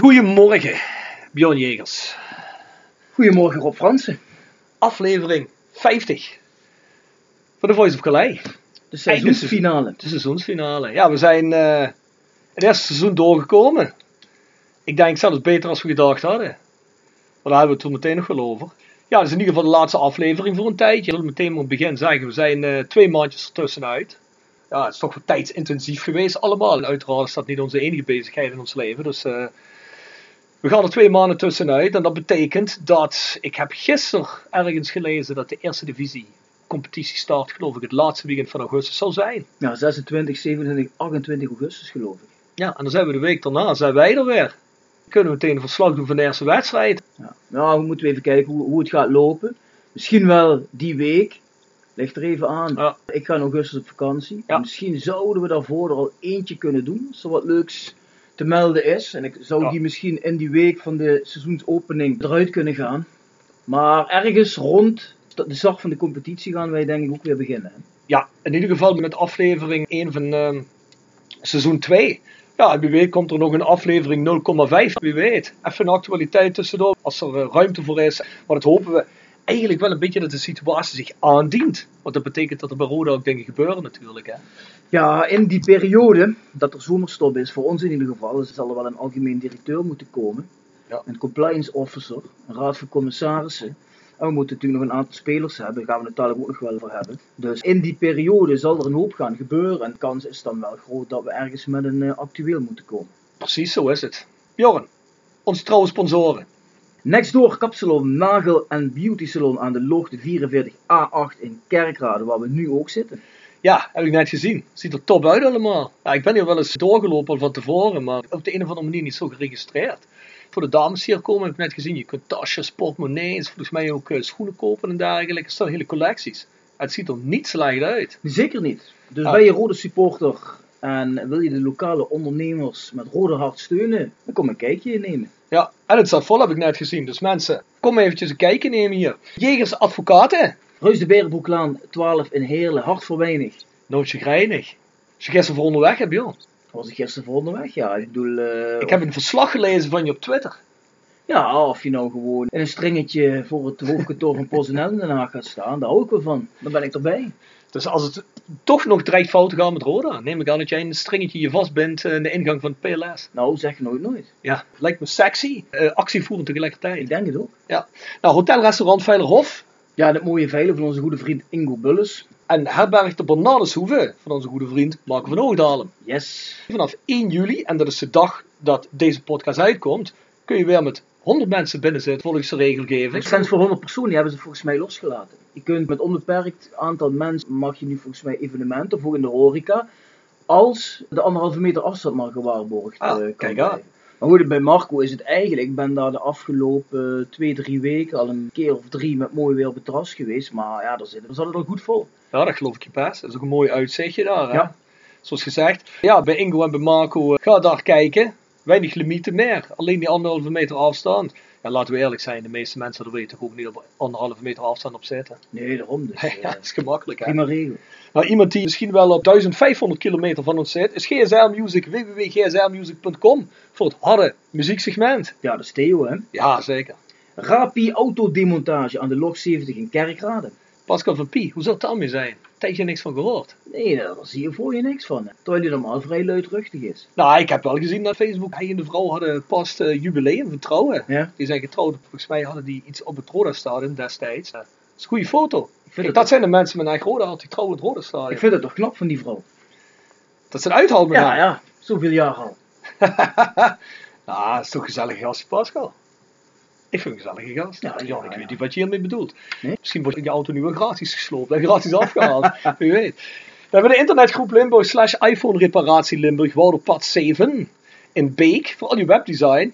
Goedemorgen, Bjorn Jegers. Goedemorgen Rob Fransen. Aflevering 50 van de Voice of Calais. De seizoensfinale. De seizoensfinale. Ja, we zijn eh, het eerste seizoen doorgekomen. Ik denk zelfs beter als we gedacht hadden. Maar daar hebben we het toen meteen nog wel over. Ja, dat is in ieder geval de laatste aflevering voor een tijdje. Ik wil meteen maar het begin zeggen, we zijn eh, twee maandjes ertussenuit. Ja, het is toch wat tijdsintensief geweest allemaal. En uiteraard is dat niet onze enige bezigheid in ons leven. Dus eh, we gaan er twee maanden tussenuit. En dat betekent dat, ik heb gisteren ergens gelezen dat de eerste divisie competitie start, geloof ik, het laatste weekend van augustus zal zijn. Ja, 26, 27, 28 augustus geloof ik. Ja, en dan zijn we de week daarna, zijn wij er weer. Dan kunnen we meteen een verslag doen van de eerste wedstrijd. Ja. Nou, we moeten even kijken hoe, hoe het gaat lopen. Misschien wel die week. Ligt er even aan. Ja. Ik ga in augustus op vakantie. Ja. Misschien zouden we daarvoor er al eentje kunnen doen. Er wat leuks te melden is. En ik zou Ja. die misschien in die week van de seizoensopening eruit kunnen gaan. Maar ergens rond de start van de competitie gaan wij denk ik ook weer beginnen. Ja, in ieder geval met aflevering 1 van ehm, seizoen 2. Ja, wie weet komt er nog een aflevering 0,5. Wie weet. Even een actualiteit tussendoor. Als er eh, ruimte voor is. Maar dat hopen we eigenlijk wel een beetje dat de situatie zich aandient. Want dat betekent dat er bij Roda ook dingen gebeuren natuurlijk. Hè. Ja, in die periode dat er zomerstop is, voor ons in ieder geval, zal er wel een algemeen directeur moeten komen. Ja. Een compliance officer, een raad van commissarissen. En we moeten natuurlijk nog een aantal spelers hebben, daar gaan we het natuurlijk ook nog wel voor hebben. Dus in die periode zal er een hoop gaan gebeuren. En de kans is dan wel groot dat we ergens met een eh, actueel moeten komen. Precies zo is het. Bjorn, onze trouwe sponsoren. Nextdoor Kapsalon, Nagel en Beauty Salon aan de Loogte 44A8 in Kerkrade, waar we nu ook zitten. Ja, heb ik net gezien. Ziet er top uit allemaal. Ja, ik ben hier wel eens doorgelopen van tevoren, maar op de een of andere manier niet zo geregistreerd. Voor de dames hier komen heb ik net gezien, je kunt tasjes, portemonnees, volgens mij ook eh, schoenen kopen en dergelijke. Er staan hele collecties. Het ziet er niet slecht uit. Zeker niet. Dus Ah. ben je rode supporter en wil je de lokale ondernemers met rode hart steunen, dan kom een kijkje nemen. Ja, en het staat vol heb ik net gezien. Dus mensen, kom eventjes een kijkje nemen hier. Jegers Advocaten. Reus de Berenbroeklaan 12 in Heerlen, hart voor weinig. Nooit chagrijnig. Als je gisteren voor onderweg hebt, joh. Was ik gisteren voor onderweg? Ja, ik bedoel... eh, Ik heb een verslag gelezen van je op Twitter. Ja, of je nou gewoon in een stringetje voor het hoofdkantoor van PostNL in Den Haag gaat staan, daar hou ik wel van. Dan ben ik erbij. Dus als het toch nog dreigt fout te gaan met Roda, neem ik aan dat jij een stringetje je vastbindt eh, in de ingang van het PLS. Nou, zeg nooit nooit. Ja, lijkt me sexy. Eh actievoerend Ik tegelijkertijd. denk het ook. Ja. Nou, hotelrestaurant Veilerhof Ja, dat mooie veilen van onze goede vriend Ingo Bulles. en herberg de Bernardeshoeve van onze goede vriend Marco van Oogdalen. Yes. Vanaf 1 juli, en dat is de dag dat deze podcast uitkomt, kun je weer met 100 mensen binnen zitten volgens de regelgeving. Grens voor 100 personen, die hebben ze volgens mij losgelaten. Je kunt met onbeperkt aantal mensen, mag je nu volgens mij evenementen, of ook in de horeca, als de anderhalve meter afstand maar gewaarborgd Ah, eh, kan kijk aan. Maar goed, bij Marco is het eigenlijk, ik ben daar de afgelopen twee, drie weken al een keer of drie met mooi weer op het terras geweest. Maar ja, daar zit, daar zat het al goed vol. Ja, dat geloof ik je best. Dat is ook een mooi uitzichtje daar. Hè? Ja. Zoals gezegd, ja, bij Ingo en bij Marco, eh, ga daar kijken. Weinig limieten meer. Alleen die anderhalve meter afstand. Ja, laten we eerlijk zijn, de meeste mensen er weten toch ook niet op anderhalve meter afstand op zitten. Nee, daarom dus. ja, eh, dat is gemakkelijk hè. prima regel. Nou, iemand die misschien wel op 1500 kilometer van ons zit, is GSL Music, www.gslmusic.com voor het harde muzieksegment. Ja, dat is Theo hè. Ja, zeker. Rapi autodemontage aan de log 70 in Kerkrade. Pascal van Pie, hoe zal het daarmee zijn? Tijdje niks van gehoord. Nee, daar zie je voor je niks van. Terwijl hij normaal vrij luidruchtig is. Nou, ik heb wel gezien op Facebook, hij en de vrouw hadden pas eh, jubileum van trouwen. Ja. Die zijn getrouwd, volgens mij hadden die iets op het Roda Stadion destijds. dat is een goede foto. Ik vind, Kijk, het, dat zijn de mensen met een eigen Roda, die trouwen het Roda Stadion. ik vind het toch knap van die vrouw. Dat ze het uithalen Ja, ja. Zoveel jaar al. Nou, dat is toch een gezellige gast, Pascal. Ik vind een gezellige gast. Ja, ik weet niet wat je hiermee bedoelt. Nee? Misschien wordt je auto nu wel gratis gesloopt en gratis afgehaald. Wie weet. We hebben de internetgroep Limburg slash iPhone reparatie Limburg, Wouderpad 7 in Beek voor al je webdesign.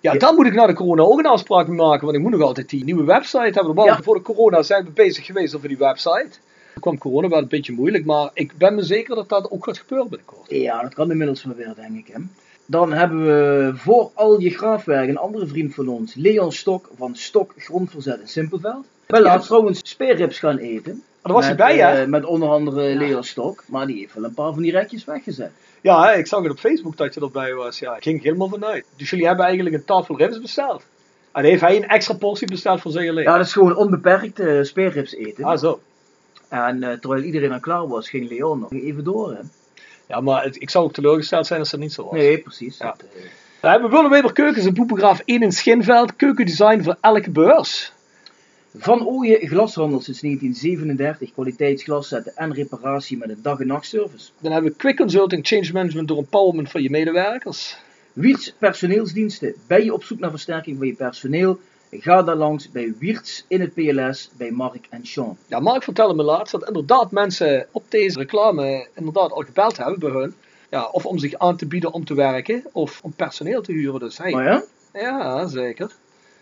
Ja, Ja. dan moet ik na de corona ook een afspraak maken, want ik moet nog altijd die nieuwe website hebben. Want Ja. voor de corona zijn we bezig geweest over die website. Toen kwam corona wel een beetje moeilijk, maar ik ben me zeker dat dat ook gaat gebeuren binnenkort. Ja, dat kan inmiddels wel weer, denk ik. Hè. Dan hebben we voor al je graafwerk een andere vriend van ons, Leon Stok van Stok Grondverzet in Simpelveld. We laten trouwens speerrips gaan eten. Maar daar was hij met, bij, hè? eh, met onder andere Leon Stok, maar die heeft wel een paar van die rekjes weggezet. Ja, hè, ik zag het op Facebook dat je erbij was. Ja, ik ging helemaal vanuit. Dus jullie hebben eigenlijk een tafel ribs besteld. En heeft hij een extra portie besteld voor zich alleen. Ja, dat is gewoon onbeperkt eh speerrips eten. Ah, zo. En eh, terwijl iedereen al klaar was, ging Leon nog even door. Hè. Ja, maar het- ik zou ook teleurgesteld zijn als dat niet zo was. Nee, precies. Ja. Dat, eh, We hebben Willeweber Keukens en Boepengraaf 1 in Schinveld. Keukendesign voor elke beurs. Van Ooyen Glashandel sinds 1937, kwaliteitsglas zetten en reparatie met een dag- en nachtservice. Dan hebben we Quick Consulting Change Management door empowerment van je medewerkers. Wiertz personeelsdiensten. Ben je op zoek naar versterking van je personeel? Ga daar langs bij Wiertz in het PLS bij Mark en Sean. Ja, Mark vertelde me laatst dat inderdaad mensen op deze reclame inderdaad al gebeld hebben bij hun. Ja, of om zich aan te bieden om te werken, of om personeel te huren. Dus hey, Oh ja? ja, zeker.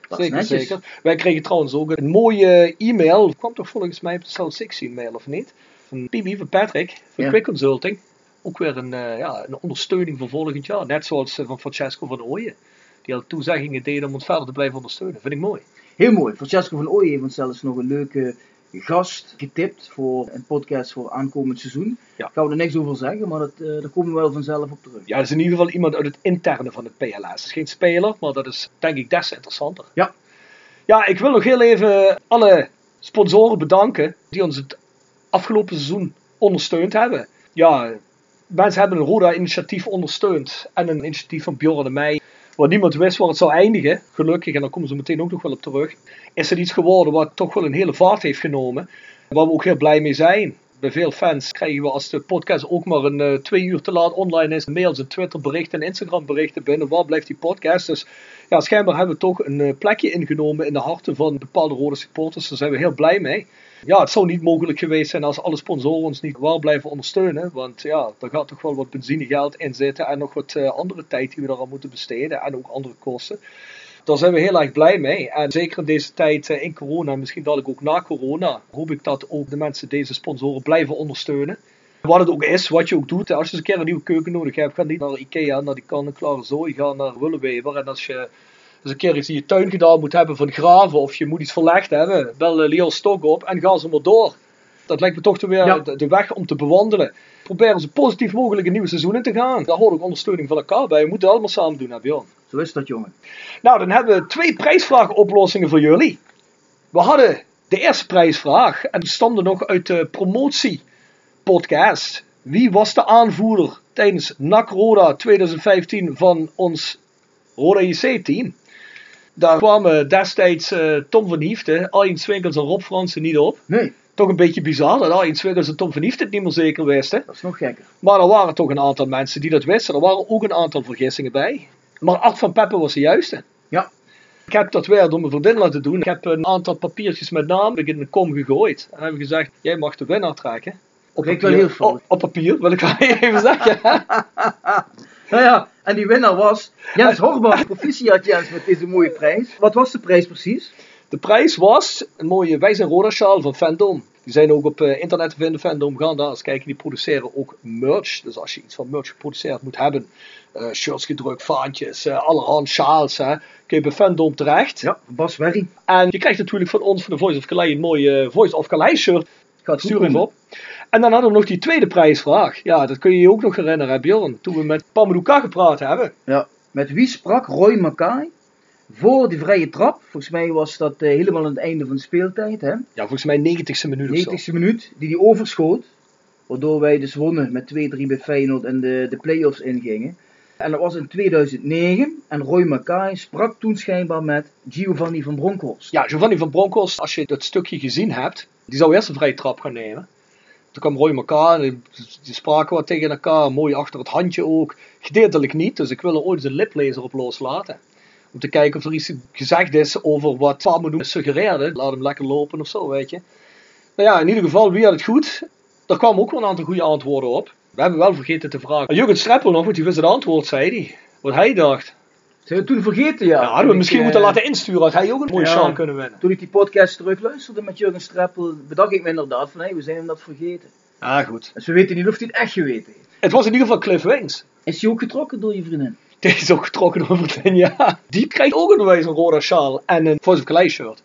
Dat zeker, zeker. Wij kregen trouwens ook een mooie e-mail. Het kwam toch volgens mij op de South 16 mail of niet? Van Pibi, van Patrick, van Ja. Quick Consulting. Ook weer een, eh, ja, een ondersteuning voor volgend jaar. Net zoals eh, van Francesco van Ooyen. Die al toezeggingen deden om ons verder te blijven ondersteunen. Vind ik mooi. Heel mooi. Francesco van Ooyen heeft ons zelfs nog een leuke gast getipt voor een podcast voor aankomend seizoen. Ja. Gaan we er niks over zeggen, maar dat, eh, daar komen we wel vanzelf op terug. Ja, dat is in ieder geval iemand uit het interne van het PLS. Het is geen speler, maar dat is denk ik des te interessanter. Ja. Ja, ik wil nog heel even alle sponsoren bedanken die ons het afgelopen seizoen ondersteund hebben. Ja, mensen hebben een Roda-initiatief ondersteund en een initiatief van Bjorn en mij. Waar niemand wist waar het zou eindigen, gelukkig, en daar komen ze meteen ook nog wel op terug. Is er iets geworden wat toch wel een hele vaart heeft genomen. Waar we ook heel blij mee zijn. Bij veel fans krijgen we als de podcast ook maar een eh, twee uur te laat online is, mails en Twitter berichten en Instagram berichten binnen. Waar blijft die podcast? Dus ja, schijnbaar hebben we toch een eh, plekje ingenomen in de harten van bepaalde rode supporters. Daar zijn we heel blij mee. Ja, het zou niet mogelijk geweest zijn als alle sponsoren ons niet waar blijven ondersteunen. Want ja, er gaat toch wel wat benzinegeld in zitten en nog wat eh, andere tijd die we eraan moeten besteden en ook andere kosten. Daar zijn we heel erg blij mee. En zeker in deze tijd eh, in corona, misschien dadelijk ook na corona, hoop ik dat ook de mensen deze sponsoren blijven ondersteunen. Wat het ook is, wat je ook doet. Als je eens een keer een nieuwe keuken nodig hebt, ga niet naar Ikea, naar die kan-en-klare zooi, ga naar Willeweber. En als je eens een keer iets in je tuin gedaan moet hebben van graven, of je moet iets verlegd hebben, bel eh, Leo Stok op en ga ze maar door. Dat lijkt me toch weer Ja. de weg om te bewandelen. Probeer zo positief mogelijk een nieuwe seizoen in te gaan. Daar hoort ook ondersteuning van elkaar bij. We moeten het allemaal samen doen, hè Bjorn? Zo is dat, jongen. Nou, dan hebben we twee prijsvraagoplossingen voor jullie. We hadden de eerste prijsvraag en die stamde nog uit de promotiepodcast. Wie was de aanvoerder tijdens NAC Roda 2015 van ons Roda JC-team? Daar kwamen destijds eh, Tom van Hiefte, Arjen Swinkels en Rob Fransen niet op. Nee, Toch een beetje bizar dat Swinkels en Tom van Hiefte het niet meer zeker wisten. dat is nog gekker. Maar er waren toch een aantal mensen die dat wisten. Er waren ook een aantal vergissingen bij. Maar Art van Peppe was de juiste. Ja. Ik heb dat weer door mijn vriendin laten doen. Ik heb een aantal papiertjes met naam in een kom gegooid. En hebben gezegd, jij mag de winnaar trekken. Op Klinkt wel heel fout. Op, op papier, wil ik wel even zeggen. Nou ja, en die winnaar was Jens Horbach. Proficiat Jens met deze mooie prijs. Wat was de prijs precies? De prijs was een mooie Wij zijn Roda sjaal van Fandom. Die zijn ook op eh, internet te vinden, Fandom. Ga daar eens kijken, die produceren ook merch. Dus als je iets van merch geproduceerd moet hebben, eh, shirts gedrukt, vaantjes, eh allerhand sjaals, hè, kun je bij Fandom terecht. Ja, Bas Werry. En je krijgt natuurlijk van ons, van de Voice of Calais, een mooie Voice of Calais shirt. Gaat Stuur even op. En dan hadden we nog die tweede prijsvraag. Ja, dat kun je je ook nog herinneren, hè, Bjorn. Toen we met Pamadouka gepraat hebben. Ja. Met wie sprak Roy Mackay voor de vrije trap? Volgens mij was dat eh, helemaal aan het einde van de speeltijd. Hè? Ja, volgens mij 90ste minuut of zo. 90ste minuut, die hij overschoot. Waardoor wij dus wonnen met 2-3 bij Feyenoord en de, de play-offs ingingen. En dat was in 2009. En Roy Mackay sprak toen schijnbaar met Giovanni van Bronckhorst. Ja, Giovanni van Bronckhorst, als je dat stukje gezien hebt, die zou eerst een vrije trap gaan nemen. Toen kwam Roy elkaar en die, die spraken wat tegen elkaar, mooi achter het handje ook. Gedeeltelijk niet, dus ik wil er ooit eens een liplezer op loslaten. Om te kijken of er iets gezegd is over wat Pamadou suggereerde. Laat hem lekker lopen of zo, weet je. Nou ja, in ieder geval, wie had het goed? Er kwamen ook wel een aantal goede antwoorden op. We hebben wel vergeten te vragen. Jurgen Streppel nog, want die wist het antwoord, zei hij. Wat hij dacht. Zijn we toen vergeten, ja. Ja, hadden we misschien moeten eh, laten insturen, had hij ook een mooie ja. chance kunnen winnen. Toen ik die podcast terugluisterde met Jurgen Streppel, bedacht ik me inderdaad van, hé, we zijn hem dat vergeten. Ah, goed. Dus we weten niet of hij het echt geweten heeft. Het was in ieder geval Cliff Wings. Is hij ook getrokken door je vriendin? Die is ook getrokken door Martin, ja. Die krijgt ook een rode sjaal en een Voice of Calais shirt.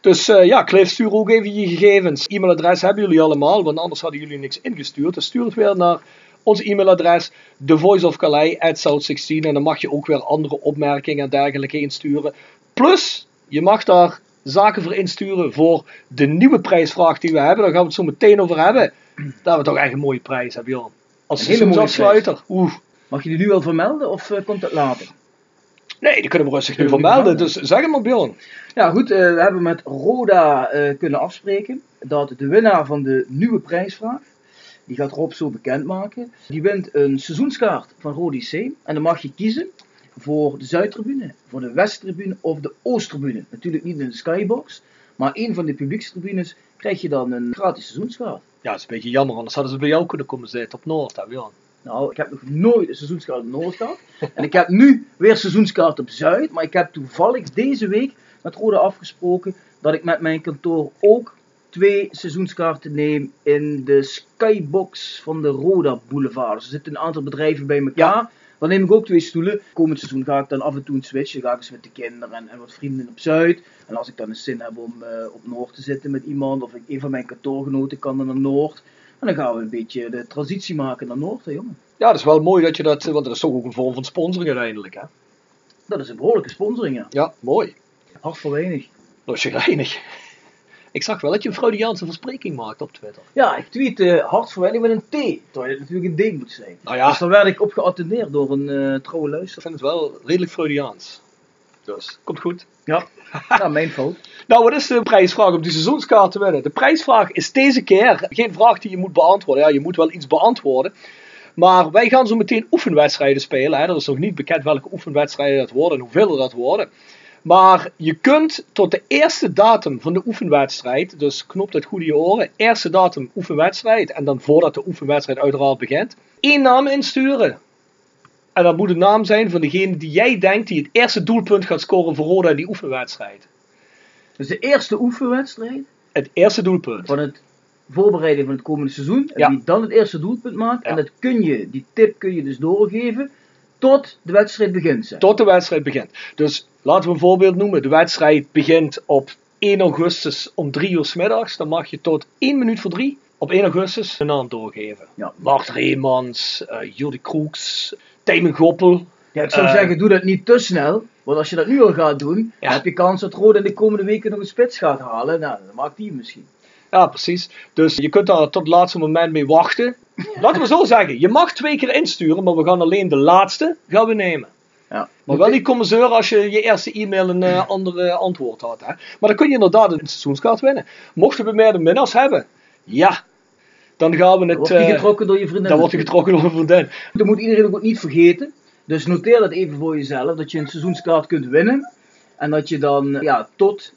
Dus eh, ja, Cliff, stuur ook even je gegevens. E-mailadres hebben jullie allemaal, want anders hadden jullie niks ingestuurd. Dus stuur het weer naar ons e-mailadres, thevoiceofcalais@south16 en dan mag je ook weer andere opmerkingen en dergelijke insturen. Plus, je mag daar zaken voor insturen voor de nieuwe prijsvraag die we hebben. Daar gaan we het zo meteen over hebben. Daar hebben we toch echt een mooie prijs, hebben Jan. Als seizoensafsluiter. Oeh. Mag je die nu al vermelden of eh, komt het later? Nee, die kunnen we rustig nu vermelden. Dus zeg hem maar, Bjorn. Ja goed, eh, we hebben met Roda eh, kunnen afspreken dat de winnaar van de nieuwe prijsvraag, die gaat Rob zo bekendmaken, die wint een seizoenskaart van Rodi C. En dan mag je kiezen voor de Zuidtribune, voor de Westtribune of de Oosttribune. Natuurlijk niet in de Skybox, maar een van de publiekstribunes krijg je dan een gratis seizoenskaart. Ja, dat is een beetje jammer, anders hadden ze bij jou kunnen komen zitten op Noord, hè, Bjorn. Nou, ik heb nog nooit een seizoenskaart op Noord gehad. En ik heb nu weer seizoenskaart op Zuid. Maar ik heb toevallig deze week met Roda afgesproken dat ik met mijn kantoor ook twee seizoenskaarten neem in de skybox van de Roda Boulevard. Dus er zitten een aantal bedrijven bij elkaar. Dan neem ik ook twee stoelen. Komend seizoen ga ik dan af en toe een switchen. Ga ik eens met de kinderen en, en wat vrienden op Zuid. En als ik dan eens zin heb om eh, op Noord te zitten met iemand, of ik, een van mijn kantoorgenoten kan dan naar Noord. En dan gaan we een beetje de transitie maken naar Noord, hè, jongen. Ja, dat is wel mooi dat je dat, want dat is toch ook een vorm van sponsoring uiteindelijk, hè. Dat is een behoorlijke sponsoring, ja. Ja, mooi. Hart voor weinig. Dat is reinig. Ik zag wel dat je een Freudiaanse verspreking maakt op Twitter. Ja, ik tweette hart voor weinig met een T. Terwijl het natuurlijk een D moet zijn. Nou ja, Dus dan werd ik op geattendeerd door een eh, trouwe ik luisteraar. vind het wel redelijk Freudiaans. Dus, komt goed. Ja, ja mijn fout. Nou, wat is de prijsvraag om die seizoenskaart te winnen? De prijsvraag is deze keer geen vraag die je moet beantwoorden. Ja, je moet wel iets beantwoorden. Maar wij gaan zo meteen oefenwedstrijden spelen. Hè. Er is nog niet bekend welke oefenwedstrijden dat worden en hoeveel er dat worden. Maar je kunt tot de eerste datum van de oefenwedstrijd, dus knop dat goed in je oren, eerste datum oefenwedstrijd, en dan voordat de oefenwedstrijd uiteraard begint, één naam insturen. En dat moet de naam zijn van degene die jij denkt die het eerste doelpunt gaat scoren voor Roda in die oefenwedstrijd. Dus de eerste oefenwedstrijd Het eerste doelpunt. van het voorbereiden van het komende seizoen. En Ja. die dan het eerste doelpunt maakt. Ja. En dat kun je, die tip kun je dus doorgeven tot de wedstrijd begint. Zeg. Tot de wedstrijd begint. Dus laten we een voorbeeld noemen. De wedstrijd begint op 1 augustus om 3 uur 's middags. Dan mag je tot 1 minuut voor 3 op 1 augustus een naam doorgeven. Ja. Bart Reemans, Jordi Kroeks, Tijmen Goppel. Ja, ik zou Eh. zeggen, doe dat niet te snel. Want als je dat nu al gaat doen, Ja. heb je kans dat Roda in de komende weken nog een spits gaat halen. Nou, dan maakt die misschien. Ja, precies. Dus je kunt daar tot het laatste moment mee wachten. Laten we zo zeggen. Je mag twee keer insturen, maar we gaan alleen de laatste gaan we nemen. Ja. Maar wel komen zeuren als je je eerste e-mail een eh, andere antwoord had. Hè? Maar dan kun je inderdaad een seizoenskaart winnen. Mochten we meer de minnaars hebben, ja, dan gaan we Dan het. wordt die eh, getrokken door je vriendin. dan getrokken door een vriendin. Dat moet iedereen ook niet vergeten. Dus noteer dat even voor jezelf, dat je een seizoenskaart kunt winnen. En dat je dan ja, tot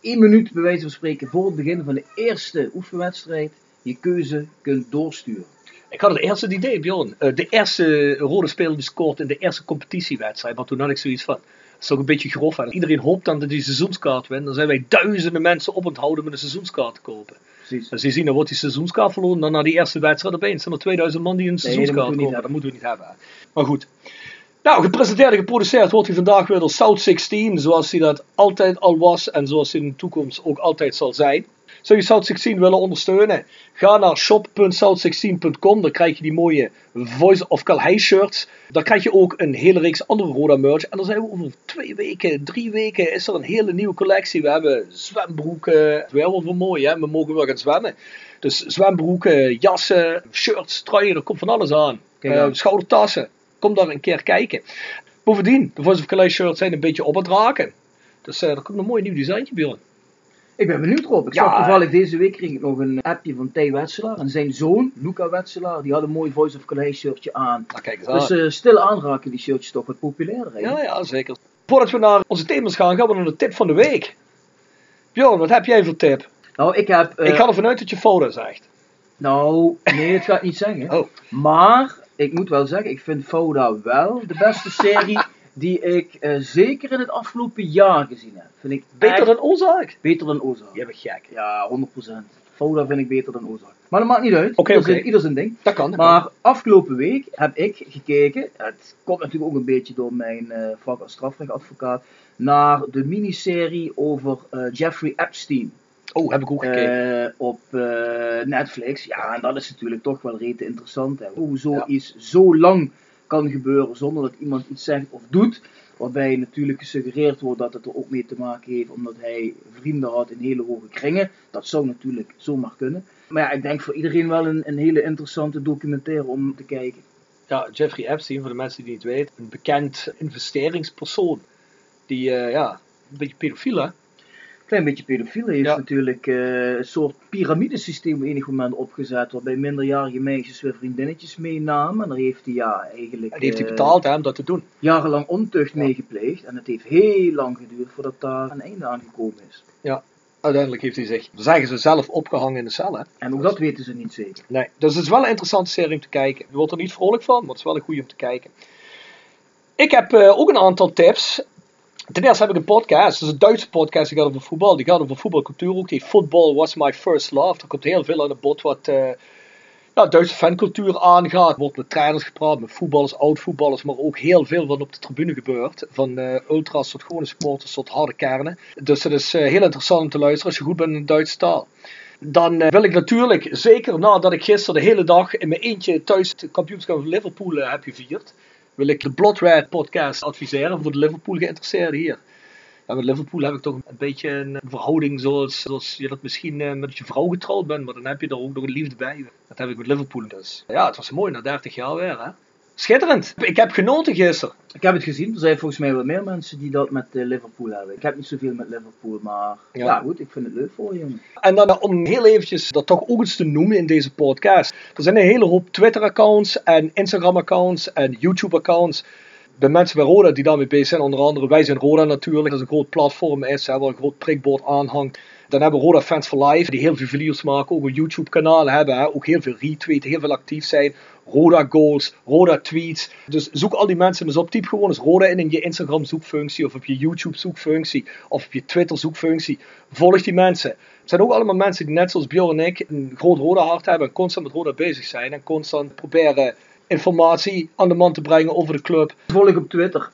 één minuut, bij wijze van spreken, voor het begin van de eerste oefenwedstrijd, je keuze kunt doorsturen. Ik had het eerste idee, Bjorn. Eh, de eerste rode speler die scoort in de eerste competitiewedstrijd. Want toen had ik zoiets van. Dat is toch een beetje grof. Hè? Iedereen hoopt dan dat hij seizoenskaart wint. Dan zijn wij duizenden mensen op het houden met een seizoenskaart te kopen. Precies. Als je ziet, dan wordt die seizoenskaart verloren. Dan na die eerste wedstrijd opeens zijn er 2000 man die een dat seizoenskaart moeten we niet kopen. Dat moeten we niet hebben. Maar goed. Nou, gepresenteerd en geproduceerd wordt hij vandaag weer door South 16. Zoals hij dat altijd al was. En zoals hij in de toekomst ook altijd zal zijn. Zou je South 16 willen ondersteunen? Ga naar shop.south16.com. Dan krijg je die mooie Voice of Calhei shirts. Daar krijg je ook een hele reeks andere Roda merch. En dan zijn we over twee weken, drie weken is er een hele nieuwe collectie. We hebben zwembroeken. Wel mooi hè. We mogen weer gaan zwemmen. Dus zwembroeken, jassen, shirts, truien. Er komt van alles aan. Eh, schoudertassen. Kom daar een keer kijken. Bovendien, de Voice of Calais shirts zijn een beetje op het raken. Dus eh, er komt een mooi nieuw designtje bij. Ik ben benieuwd Rob. Ik Ja, zag toevallig deze week kreeg ik nog een appje van Thij Wetselaar. En zijn zoon, Luca Wetselaar, die had een mooi Voice of Calais shirtje aan. Nou, kijk eens aan. Dus eh, stil aanraken die shirtjes toch wat populairder. Ja, ja, zeker. Voordat we naar onze thema's gaan, gaan we naar de tip van de week. Bjorn, wat heb jij voor tip? Nou, ik heb... eh, Ik ga ervan uit dat je foto zegt. Nou, nee, het gaat niet zeggen. Oh. Maar, ik moet wel zeggen, ik vind Fouda wel de beste serie die ik eh, zeker in het afgelopen jaar gezien heb. Vind ik Beter echt dan Ozark? beter dan Ozark. Je bent gek. Ja, 100%. Fouda vind ik beter dan Ozark. Maar dat maakt niet uit. Oké. zijn- ieder zijn ding. Dat kan. dat Maar afgelopen week heb ik gekeken, het komt natuurlijk ook een beetje door mijn eh, vak als strafrechtadvocaat, naar de miniserie over eh, Jeffrey Epstein. Oh, heb ik ook gekeken. Op Netflix. Ja, en dat is natuurlijk toch wel rete interessant. Hè. Hoe Ja. zoiets zo lang kan gebeuren zonder dat iemand iets zegt of doet. Waarbij natuurlijk gesuggereerd wordt dat het er ook mee te maken heeft omdat hij vrienden had in hele hoge kringen. Dat zou natuurlijk zomaar kunnen. Maar ja, ik denk voor iedereen wel een, een hele interessante documentaire om te kijken. Ja, Jeffrey Epstein, voor de mensen die het weten, een bekend investeringspersoon. Die, eh, ja, een beetje pedofiel hè? Klein beetje pedofiel heeft Ja. natuurlijk eh, een soort piramidesysteem op enig moment opgezet. Waarbij minderjarige meisjes weer vriendinnetjes meenamen. En daar heeft hij ja, eigenlijk En die heeft hij eh, betaald hè, om dat te doen. jarenlang ontucht Ja. mee gepleegd. En het heeft heel lang geduurd voordat daar een einde aan gekomen is. Uiteindelijk heeft hij zich, zeggen ze zelf, opgehangen in de cel hè. En ook dat weten ze niet zeker. Nee, dus het is wel een interessante serie om te kijken. Je wordt er niet vrolijk van, maar het is wel een goede om te kijken. Ik heb eh, ook een aantal tips. Ten eerste heb ik een podcast. Dat is een Duitse podcast die gaat over voetbal. Die gaat over voetbalcultuur ook. Die Football Was My First Love. Er komt heel veel aan de bod wat ja, Duitse fancultuur aangaat. Er wordt met trainers gepraat, met voetballers, oud-voetballers. Maar ook heel veel wat op de tribune gebeurt. Van eh, ultras tot gewone sporters tot harde kernen. Dus het is eh, heel interessant om te luisteren als je goed bent in de Duitse taal. Dan wil ik natuurlijk, zeker nadat ik gisteren de hele dag in mijn eentje thuis het kampioenschap van Liverpool heb gevierd, wil ik de Blood Red podcast adviseren voor de Liverpool geïnteresseerden hier. Met Liverpool heb ik toch een beetje een verhouding zoals, zoals je dat misschien eh, met je vrouw getrouwd bent, maar dan heb je er ook nog een liefde bij. Dat heb ik met Liverpool dus. Ja, het was mooi na 30 jaar weer hè. Schitterend. Ik heb genoten gisteren. Ik heb het gezien. Er zijn volgens mij wel meer mensen die dat met eh, Liverpool hebben. Ik heb niet zoveel met Liverpool, maar Ja. ja, goed. Ik vind het leuk voor je. En dan eh, om heel eventjes dat toch ook eens te noemen in deze podcast. Er zijn een hele hoop Twitter-accounts en Instagram-accounts en YouTube-accounts. Bij mensen bij Roda die daarmee bezig zijn, onder andere Wij zijn Roda natuurlijk. Dat is een groot platform is, hè, waar een groot prikbord aanhangt. Dan hebben we Roda Fans for Life, die heel veel video's maken, ook een YouTube-kanaal hebben, hè, ook heel veel retweeten, heel veel actief zijn. Roda goals, Roda tweets. Dus zoek al die mensen eens op. Typ gewoon eens Roda in in je Instagram zoekfunctie of op je YouTube zoekfunctie of op je Twitter zoekfunctie. Volg die mensen. Het zijn ook allemaal mensen die net zoals Bjorn en ik een groot Roda hart hebben en constant met Roda bezig zijn en constant proberen informatie aan de man te brengen over de club. Volg op Twitter.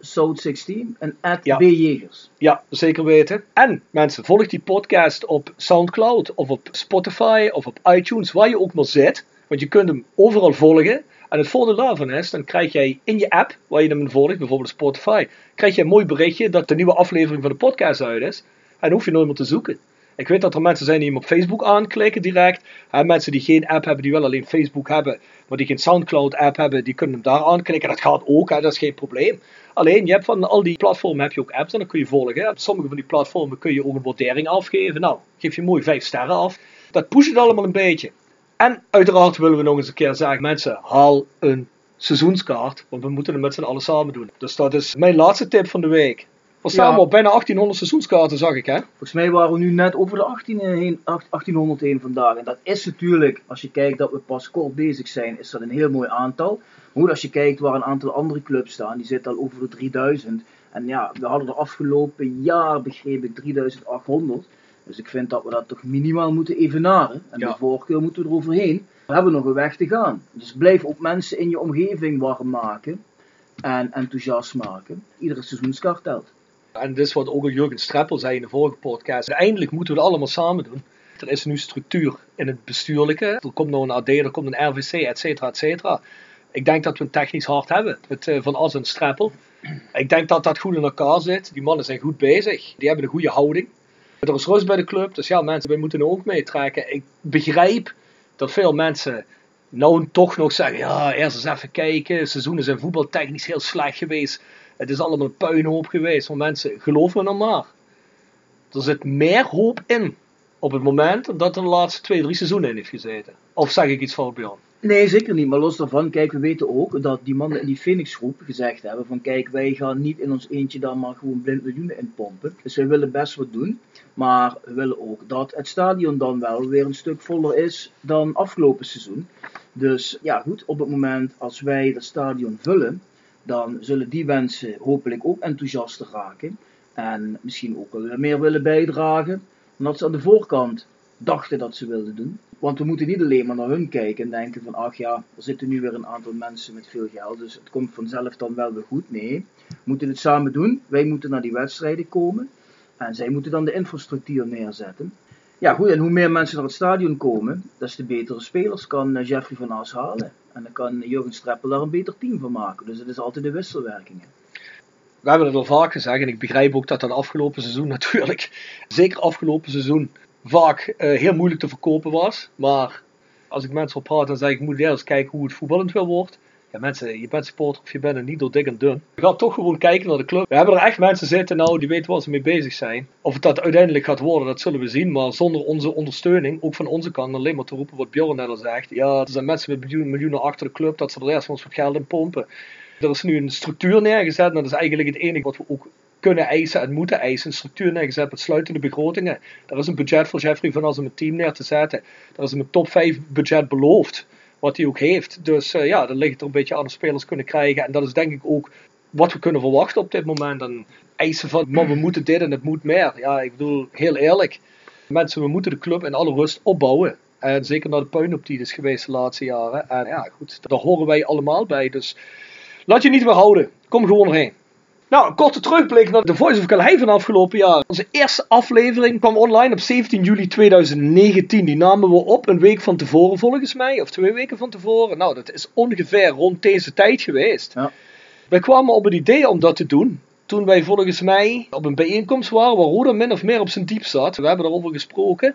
South16 en Ja. bjegers. Ja, zeker weten. En mensen, volg die podcast op Soundcloud of op Spotify of op iTunes, waar je ook maar zit. Want je kunt hem overal volgen. En het voordeel daarvan is, dan krijg jij in je app, waar je hem volgt, bijvoorbeeld Spotify, krijg je een mooi berichtje dat de nieuwe aflevering van de podcast uit is. En hoef je nooit meer te zoeken. Ik weet dat er mensen zijn die hem op Facebook aanklikken direct. En mensen die geen app hebben, die wel alleen Facebook hebben, maar die geen Soundcloud app hebben, die kunnen hem daar aanklikken. Dat gaat ook, hè, dat is geen probleem. Alleen, je hebt van al die platformen heb je ook apps en dan kun je volgen. Op sommige van die platformen kun je ook een waardering afgeven. Nou, geef je mooi 5 sterren af. Dat pusht het allemaal een beetje. En uiteraard willen we nog eens een keer zeggen, mensen, haal een seizoenskaart, want we moeten het met z'n allen samen doen. Dus dat is mijn laatste tip van de week. We staan Ja. op bijna 1800 seizoenskaarten, zag ik hè. Volgens mij waren we nu net over de 18 heen, 1801 vandaag. En dat is natuurlijk, als je kijkt dat we pas kort bezig zijn, is dat een heel mooi aantal. Maar goed, als je kijkt waar een aantal andere clubs staan, die zitten al over de 3000. En ja, we hadden de afgelopen jaar, begreep ik, 3800. Dus ik vind dat we dat toch minimaal moeten evenaren. En Ja. de voorkeur moeten we eroverheen. We hebben nog een weg te gaan. Dus blijf ook mensen in je omgeving warm maken. En enthousiast maken. Iedere seizoenskaart telt. En dit is wat ook al Jurgen Streppel zei in de vorige podcast. Uiteindelijk moeten we het allemaal samen doen. Er is nu structuur in het bestuurlijke. Er komt nog een AD, er komt een RVC, et cetera, et cetera. Ik denk dat we een technisch hart hebben. Met eh, Van As en Streppel. Ik denk dat dat goed in elkaar zit. Die mannen zijn goed bezig. Die hebben een goede houding. Er is rust bij de club. Dus ja, mensen, wij moeten ook meetrekken. Ik begrijp dat veel mensen nou toch nog zeggen, ja, eerst eens even kijken. Seizoenen zijn voetbaltechnisch heel slecht geweest. Het is allemaal een puinhoop geweest. Maar mensen, geloof me nou maar. Er zit meer hoop in op het moment dat er de laatste twee, drie seizoenen in heeft gezeten. Of zeg ik iets van Bjorn? Nee, zeker niet. Maar los daarvan, kijk, we weten ook dat die mannen in die Phoenix groep gezegd hebben van kijk, wij gaan niet in ons eentje dan maar gewoon blind miljoenen inpompen. Dus wij willen best wat doen. Maar we willen ook dat het stadion dan wel weer een stuk voller is dan afgelopen seizoen. Dus ja, goed, op het moment als wij dat stadion vullen, dan zullen die mensen hopelijk ook enthousiaster raken. En misschien ook wel meer willen bijdragen dan dat ze aan de voorkant dachten dat ze wilden doen. Want we moeten niet alleen maar naar hun kijken en denken van ach ja, er zitten nu weer een aantal mensen met veel geld, dus het komt vanzelf dan wel weer goed. Nee, we moeten het samen doen. Wij moeten naar die wedstrijden komen en zij moeten dan de infrastructuur neerzetten. Ja goed, en hoe meer mensen naar het stadion komen, des te betere spelers kan eh, Jeffrey van As halen. En dan kan Jurgen Streppel daar een beter team van maken. Dus het is altijd de wisselwerkingen. We hebben het al vaak gezegd en ik begrijp ook dat dat afgelopen seizoen natuurlijk, zeker afgelopen seizoen, vaak eh, heel moeilijk te verkopen was. Maar als ik mensen op praat, dan zeg ik, moet eerst kijken hoe het voetballend wel wordt. Ja mensen, je bent supporter of je bent het niet door dik en dun. Je gaat toch gewoon kijken naar de club. We hebben er echt mensen zitten nou, die weten waar ze mee bezig zijn. Of het dat uiteindelijk gaat worden, dat zullen we zien. Maar zonder onze ondersteuning, ook van onze kant, alleen maar te roepen wat Bjorn net al zegt. Ja, er zijn mensen met miljoenen, miljoenen achter de club, dat ze er eerst van ons wat geld in pompen. Er is nu een structuur neergezet en dat is eigenlijk het enige wat we ook kunnen eisen en moeten eisen. Een structuur neergezet met sluitende begrotingen. Er is een budget voor Jeffrey van als om het team neer te zetten. Er is een top 5 budget beloofd, wat hij ook heeft. Dus eh, ja, dan ligt het er een beetje aan of spelers kunnen krijgen. En dat is denk ik ook wat we kunnen verwachten op dit moment. En eisen van, maar we moeten dit en het moet meer. Ja, ik bedoel, heel eerlijk. Mensen, we moeten de club in alle rust opbouwen. En zeker naar de puinhoop die is geweest de laatste jaren. En ja, goed, daar horen wij allemaal bij. Dus laat je niet meer houden. Kom gewoon erheen. Nou, een korte terugblik naar de Voice of Calais van afgelopen jaar. Onze eerste aflevering kwam online op 17 juli 2019. Die namen we op een week van tevoren volgens mij, of twee weken van tevoren. Nou, dat is ongeveer rond deze tijd geweest. Ja. Wij kwamen op het idee om dat te doen. Toen wij volgens mij op een bijeenkomst waren waar Roda min of meer op zijn diep zat. We hebben daarover gesproken.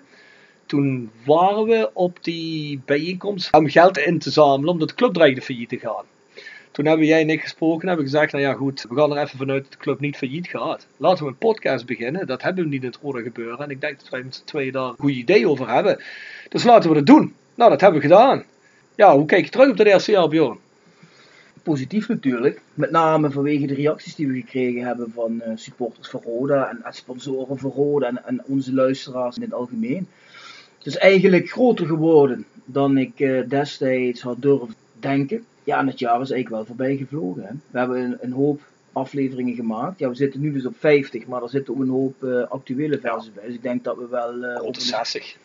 Toen waren we op die bijeenkomst om geld in te zamelen omdat de club dreigde failliet te gaan. Toen hebben jij en ik gesproken en hebben gezegd, nou ja goed, we gaan er even vanuit dat de club niet failliet gaat. Laten we een podcast beginnen, dat hebben we niet in het Roda gebeuren. En ik denk dat wij met z'n tweeën daar een goed idee over hebben. Dus laten we dat doen. Nou, dat hebben we gedaan. Ja, hoe kijk je terug op eerste jaar, Bjorn? positief natuurlijk. Met name vanwege de reacties die we gekregen hebben van eh, supporters van Roda en, en sponsoren van Roda en, en onze luisteraars in het algemeen. Het is eigenlijk groter geworden dan ik eh, destijds had durven denken. Ja, en het jaar is eigenlijk wel voorbij gevlogen. Hè. We hebben een, een hoop afleveringen gemaakt. Ja, we zitten nu dus op 50, maar er zitten ook een hoop eh, actuele versies bij. Dus ik denk dat we wel eh, Rond de een- 60.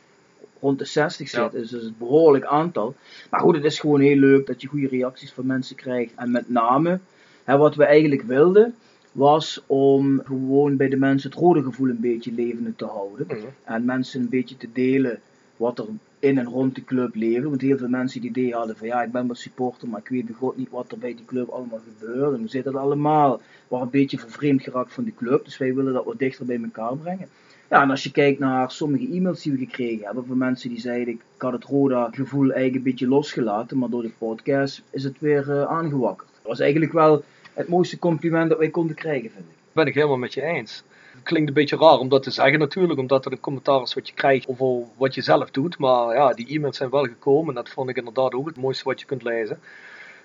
rond de 60 Ja. zit. Dus dat is een behoorlijk aantal. Maar goed, het is gewoon heel leuk dat je goede reacties van mensen krijgt. En met name, hè, wat we eigenlijk wilden, was om gewoon bij de mensen het rode gevoel een beetje levend te houden. Mhm. En mensen een beetje te delen wat er in en rond de club leven. Want heel veel mensen die idee hadden van ja, ik ben wel supporter, maar ik weet bij niet wat er bij die club allemaal gebeurt. En hoe zit dat allemaal? Waren een beetje vervreemd geraakt van die club. Dus wij willen dat wat dichter bij elkaar brengen. Ja, en als je kijkt naar sommige e-mails die we gekregen hebben van mensen die zeiden ik had het Roda gevoel eigenlijk een beetje losgelaten, maar door de podcast is het weer eh, aangewakkerd. Dat was eigenlijk wel het mooiste compliment dat wij konden krijgen, vind ik. ben ik helemaal met je eens. Klinkt een beetje raar om dat te zeggen natuurlijk, omdat er een commentaar is wat je krijgt over wat je zelf doet. Maar ja, die e-mails zijn wel gekomen en dat vond ik inderdaad ook het mooiste wat je kunt lezen.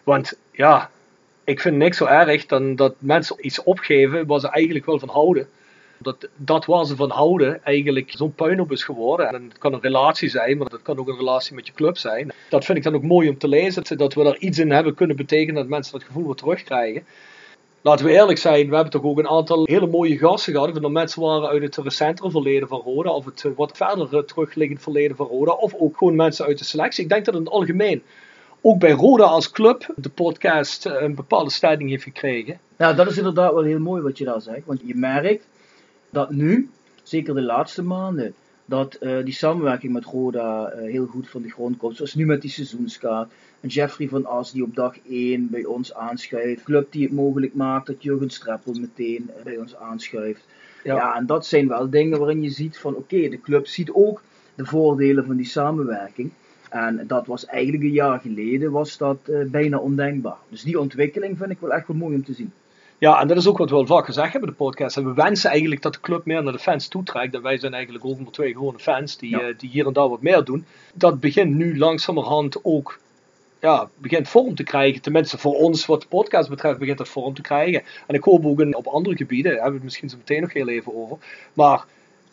Want ja, ik vind niks zo erg dan dat mensen iets opgeven waar ze eigenlijk wel van houden. Dat, dat waar ze van houden eigenlijk zo'n puinhoop is geworden. En het kan een relatie zijn, maar dat kan ook een relatie met je club zijn. Dat vind ik dan ook mooi om te lezen. Dat we daar iets in hebben kunnen betekenen dat mensen dat gevoel weer terugkrijgen. Laten we eerlijk zijn, we hebben toch ook een aantal hele mooie gasten gehad. Of het nou mensen waren uit het recentere verleden van Roda, of het eh, wat verder eh, terugliggend verleden van Roda, of ook gewoon mensen uit de selectie. Ik denk dat in het algemeen, ook bij Roda als club, de podcast eh, een bepaalde stelling heeft gekregen. Ja, dat is inderdaad wel heel mooi wat je daar zegt. Want je merkt dat nu, zeker de laatste maanden, dat die samenwerking met Roda heel goed van de grond komt. Zoals nu met die seizoenskaart. Jeffrey van As die op dag 1 bij ons aanschuift. Club die het mogelijk maakt dat Jurgen Streppel meteen bij ons aanschuift. Ja. ja. en dat zijn wel dingen waarin je ziet van oké, de club ziet ook de voordelen van die samenwerking. En dat was eigenlijk een jaar geleden was dat bijna ondenkbaar. Dus die ontwikkeling vind ik wel echt wel mooi om te zien. Ja, en dat is ook wat we al vaak gezegd hebben in de podcast. En we wensen eigenlijk dat de club meer naar de fans toetrekt. En wij zijn eigenlijk maar twee gewone fans die, ja. uh, die hier en daar wat meer doen. Dat begint nu langzamerhand ook ja, begint vorm te krijgen. Tenminste voor ons wat de podcast betreft begint dat vorm te krijgen. En ik hoop ook in, op andere gebieden. Daar hebben we het misschien zo meteen nog heel even over. Maar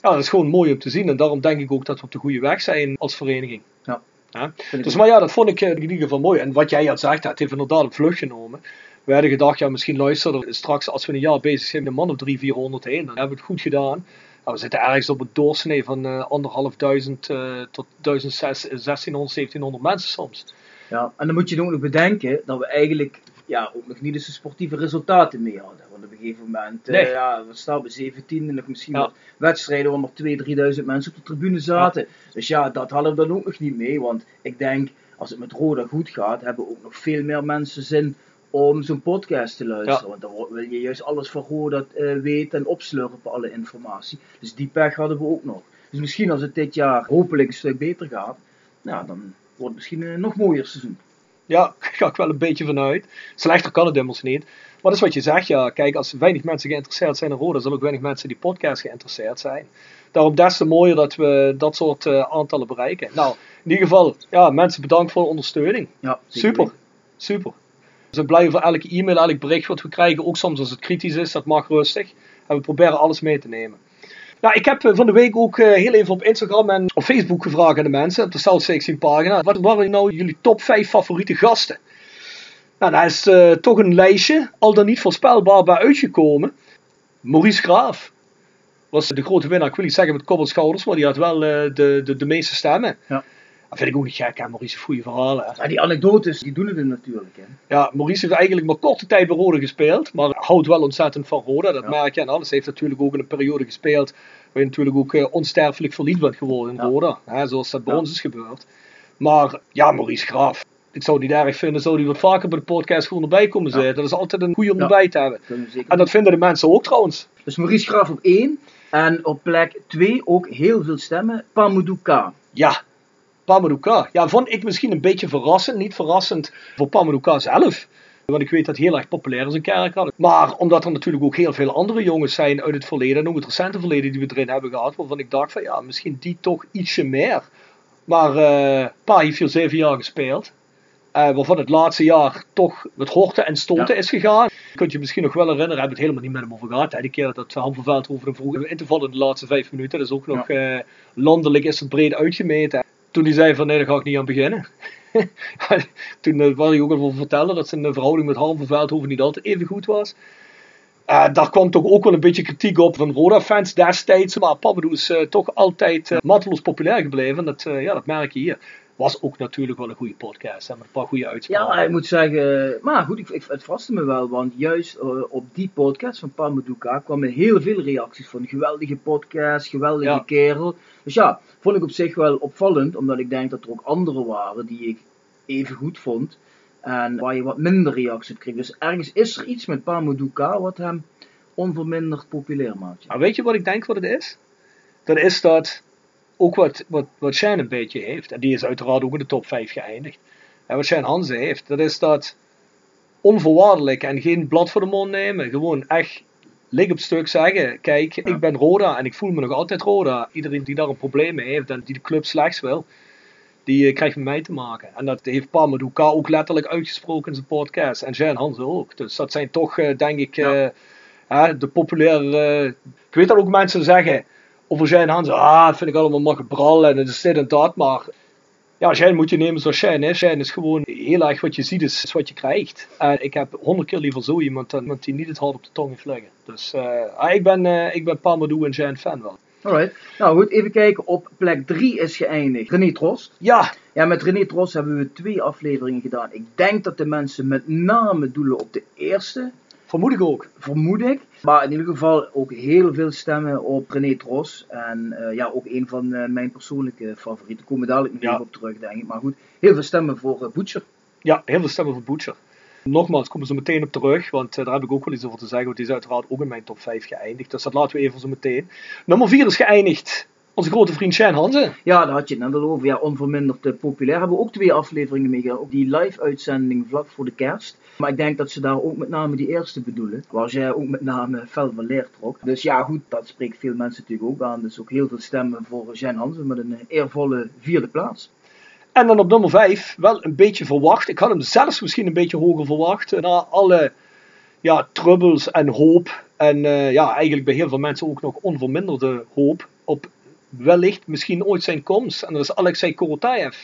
ja, dat is gewoon mooi om te zien. En daarom denk ik ook dat we op de goede weg zijn als vereniging. Ja. Ja? Dus maar ja, dat vond ik in ieder geval mooi. En wat jij had gezegd, het heeft inderdaad een vlucht genomen. We hadden gedacht, ja, misschien luisteren straks als we een jaar bezig zijn met een man of 300, 400 heen. Dan hebben we het goed gedaan. Nou, we zitten ergens op een doorsnee van uh, anderhalf duizend uh, tot 1600, 1700 mensen soms. Ja, en dan moet je ook nog bedenken dat we eigenlijk ja, ook nog niet eens de sportieve resultaten mee hadden. Want op een gegeven moment, nee. uh, ja, we staan bij 17 en nog misschien ja. wat wedstrijden waar nog 2.000, 3.000 mensen op de tribune zaten. Ja. Dus ja, dat hadden we dan ook nog niet mee. Want ik denk, als het met Roda goed gaat, hebben ook nog veel meer mensen zin om zo'n podcast te luisteren. Ja. Want dan wil je juist alles van Roda uh, weten en opslurpen, alle informatie. Dus die pech hadden we ook nog. Dus misschien als het dit jaar hopelijk een stuk beter gaat, nou, dan wordt misschien een nog mooier seizoen. Ja, daar ga ik wel een beetje vanuit. Slechter kan het immers niet. Maar dat is wat je zegt, ja. Kijk, als weinig mensen geïnteresseerd zijn in Roda, zullen ook weinig mensen die podcast geïnteresseerd zijn. Daarom des te mooier dat we dat soort uh, aantallen bereiken. Nou, in ieder geval, ja, mensen bedankt voor de ondersteuning. Ja, super. Super. We zijn blij voor elke e-mail, elk bericht wat we krijgen. Ook soms als het kritisch is, dat mag rustig. En we proberen alles mee te nemen. Nou, ik heb van de week ook heel even op Instagram en op Facebook gevraagd aan de mensen, op de South 16 pagina. Wat waren nou jullie top 5 favoriete gasten? Nou, daar is uh, toch een lijstje, al dan niet voorspelbaar bij uitgekomen. Maurice Graaf was de grote winnaar. Ik wil niet zeggen met koppelschouders, maar die had wel de, de, de meeste stemmen. Ja. Dat vind ik ook niet gek, hè? Maurice goede verhalen. Ja, die anekdotes, die doen het natuurlijk. Hè? Ja, Maurice heeft eigenlijk maar korte tijd bij Rode gespeeld, maar houdt wel ontzettend van Roda, dat ja. merk je. En alles heeft natuurlijk ook in een periode gespeeld waar je natuurlijk ook uh, onsterfelijk verliefd bent geworden in ja. Roda, hè? zoals dat bij ja. ons is gebeurd. Maar ja, Maurice Graaf. Ik zou niet erg vinden, zou die wat vaker bij de podcast gewoon erbij komen zitten. Dat is altijd een goede om erbij te hebben. En dat vinden de mensen ook trouwens. Dus Maurice Graaf op 1 en op plek 2 ook heel veel stemmen, Pamuduka. Ja, Pamadouka. Ja, vond ik misschien een beetje verrassend. Niet verrassend voor Pamadouka zelf. Want ik weet dat hij heel erg populair is in Kerkrade. Maar omdat er natuurlijk ook heel veel andere jongens zijn uit het verleden. En ook het recente verleden die we erin hebben gehad. Waarvan ik dacht van ja, misschien die toch ietsje meer. Maar uh, Pa heeft hier zeven jaar gespeeld. Uh, waarvan het laatste jaar toch met horten en stoten ja. is gegaan. Kunt je misschien nog wel herinneren, hebben we het helemaal niet met hem over gehad. Hè? Die keer dat Han van Veldhoven vroeg in te vallen in de laatste vijf minuten. Dat is ook nog ja. uh, landelijk is het breed uitgemeten toen hij zei van nee, daar ga ik niet aan beginnen. toen uh, wou hij ook al vertellen dat zijn verhouding met Harm van Veldhoven niet altijd even goed was. Uh, daar kwam toch ook wel een beetje kritiek op van Roda-fans destijds. Maar Papadou is toch altijd mateloos populair gebleven. Dat, ja, dat merk je hier. Was ook natuurlijk wel een goede podcast. Hè, met een paar goede uitspraken. Ja, ik moet zeggen. Maar goed, ik, ik, het verraste me wel. Want juist op die podcast van Pamadouka kwamen heel veel reacties van. Geweldige podcast, geweldige ja. kerel. Dus ja, vond ik op zich wel opvallend. Omdat ik denk dat er ook anderen waren die ik even goed vond. En waar je wat minder reacties op kreeg. Dus ergens is er iets met Pamadouka wat hem onverminderd populair maakt. Maar weet je wat ik denk wat het is? Dat is dat ook wat, wat, wat Shane een beetje heeft. En die is uiteraard ook in de top 5 geëindigd. En wat Shane Hansen heeft, dat is dat onvoorwaardelijk en geen blad voor de mond nemen. Gewoon echt lig op stuk zeggen: Kijk, ja. ik ben Roda en ik voel me nog altijd Roda. Iedereen die daar een probleem mee heeft en die de club slechts wil, die eh, krijgt met mij te maken. En dat heeft Pamadouka ook letterlijk uitgesproken in zijn podcast. En Jan Hansen ook. Dus dat zijn toch, eh, denk ik, eh, de populaire... ik weet dat ook mensen zeggen over Jan Hansen. Ah, dat vind ik allemaal maar gebral en het is dit en dat. Maar ja, Shine moet je nemen zoals Shine is. Shine is gewoon heel erg wat je ziet, is, is wat je krijgt. En ik heb honderd keer liever zo iemand dan iemand die niet het hard op de tong heeft liggen. Dus eh, ah, ik ben, eh ik ben Pamadou en Shine fan wel. Alright. Nou goed, even kijken. Op plek 3 is geëindigd René Trost. Ja, Ja, met René Trost hebben we twee afleveringen gedaan. Ik denk dat de mensen met name doelen op de eerste, vermoed ik ook. vermoed ik. Maar in ieder geval ook heel veel stemmen op René Tros. En eh, ja, ook een van eh, mijn persoonlijke favorieten. Komen we dadelijk nog Ja. even op terug, denk ik. Maar goed, heel veel stemmen voor uh, Butcher. Ja, heel veel stemmen voor Butcher. Nogmaals, komen ze meteen op terug, want eh, daar heb ik ook wel iets over te zeggen. Want die is uiteraard ook in mijn top 5 geëindigd. Dus dat laten we even zo meteen. Nummer 4 is geëindigd. Onze grote vriend Shane Hansen. Ja, daar had je het net al over. Ja, onverminderd populair. Hebben we ook twee afleveringen mee gedaan. Ook die live-uitzending vlak voor de kerst. Maar ik denk dat ze daar ook met name die eerste bedoelen. Waar jij ook met name fel van leer trok. Dus ja, goed, dat spreekt veel mensen natuurlijk ook aan. Dus ook heel veel stemmen voor Jen Hansen met een eervolle vierde plaats. En dan op nummer 5, wel een beetje verwacht. Ik had hem zelfs misschien een beetje hoger verwacht. Na alle ja, troubles en hoop. En eh, ja, eigenlijk bij heel veel mensen ook nog onverminderde hoop. Op wellicht misschien ooit zijn komst. En dat is Alexei Korotayev.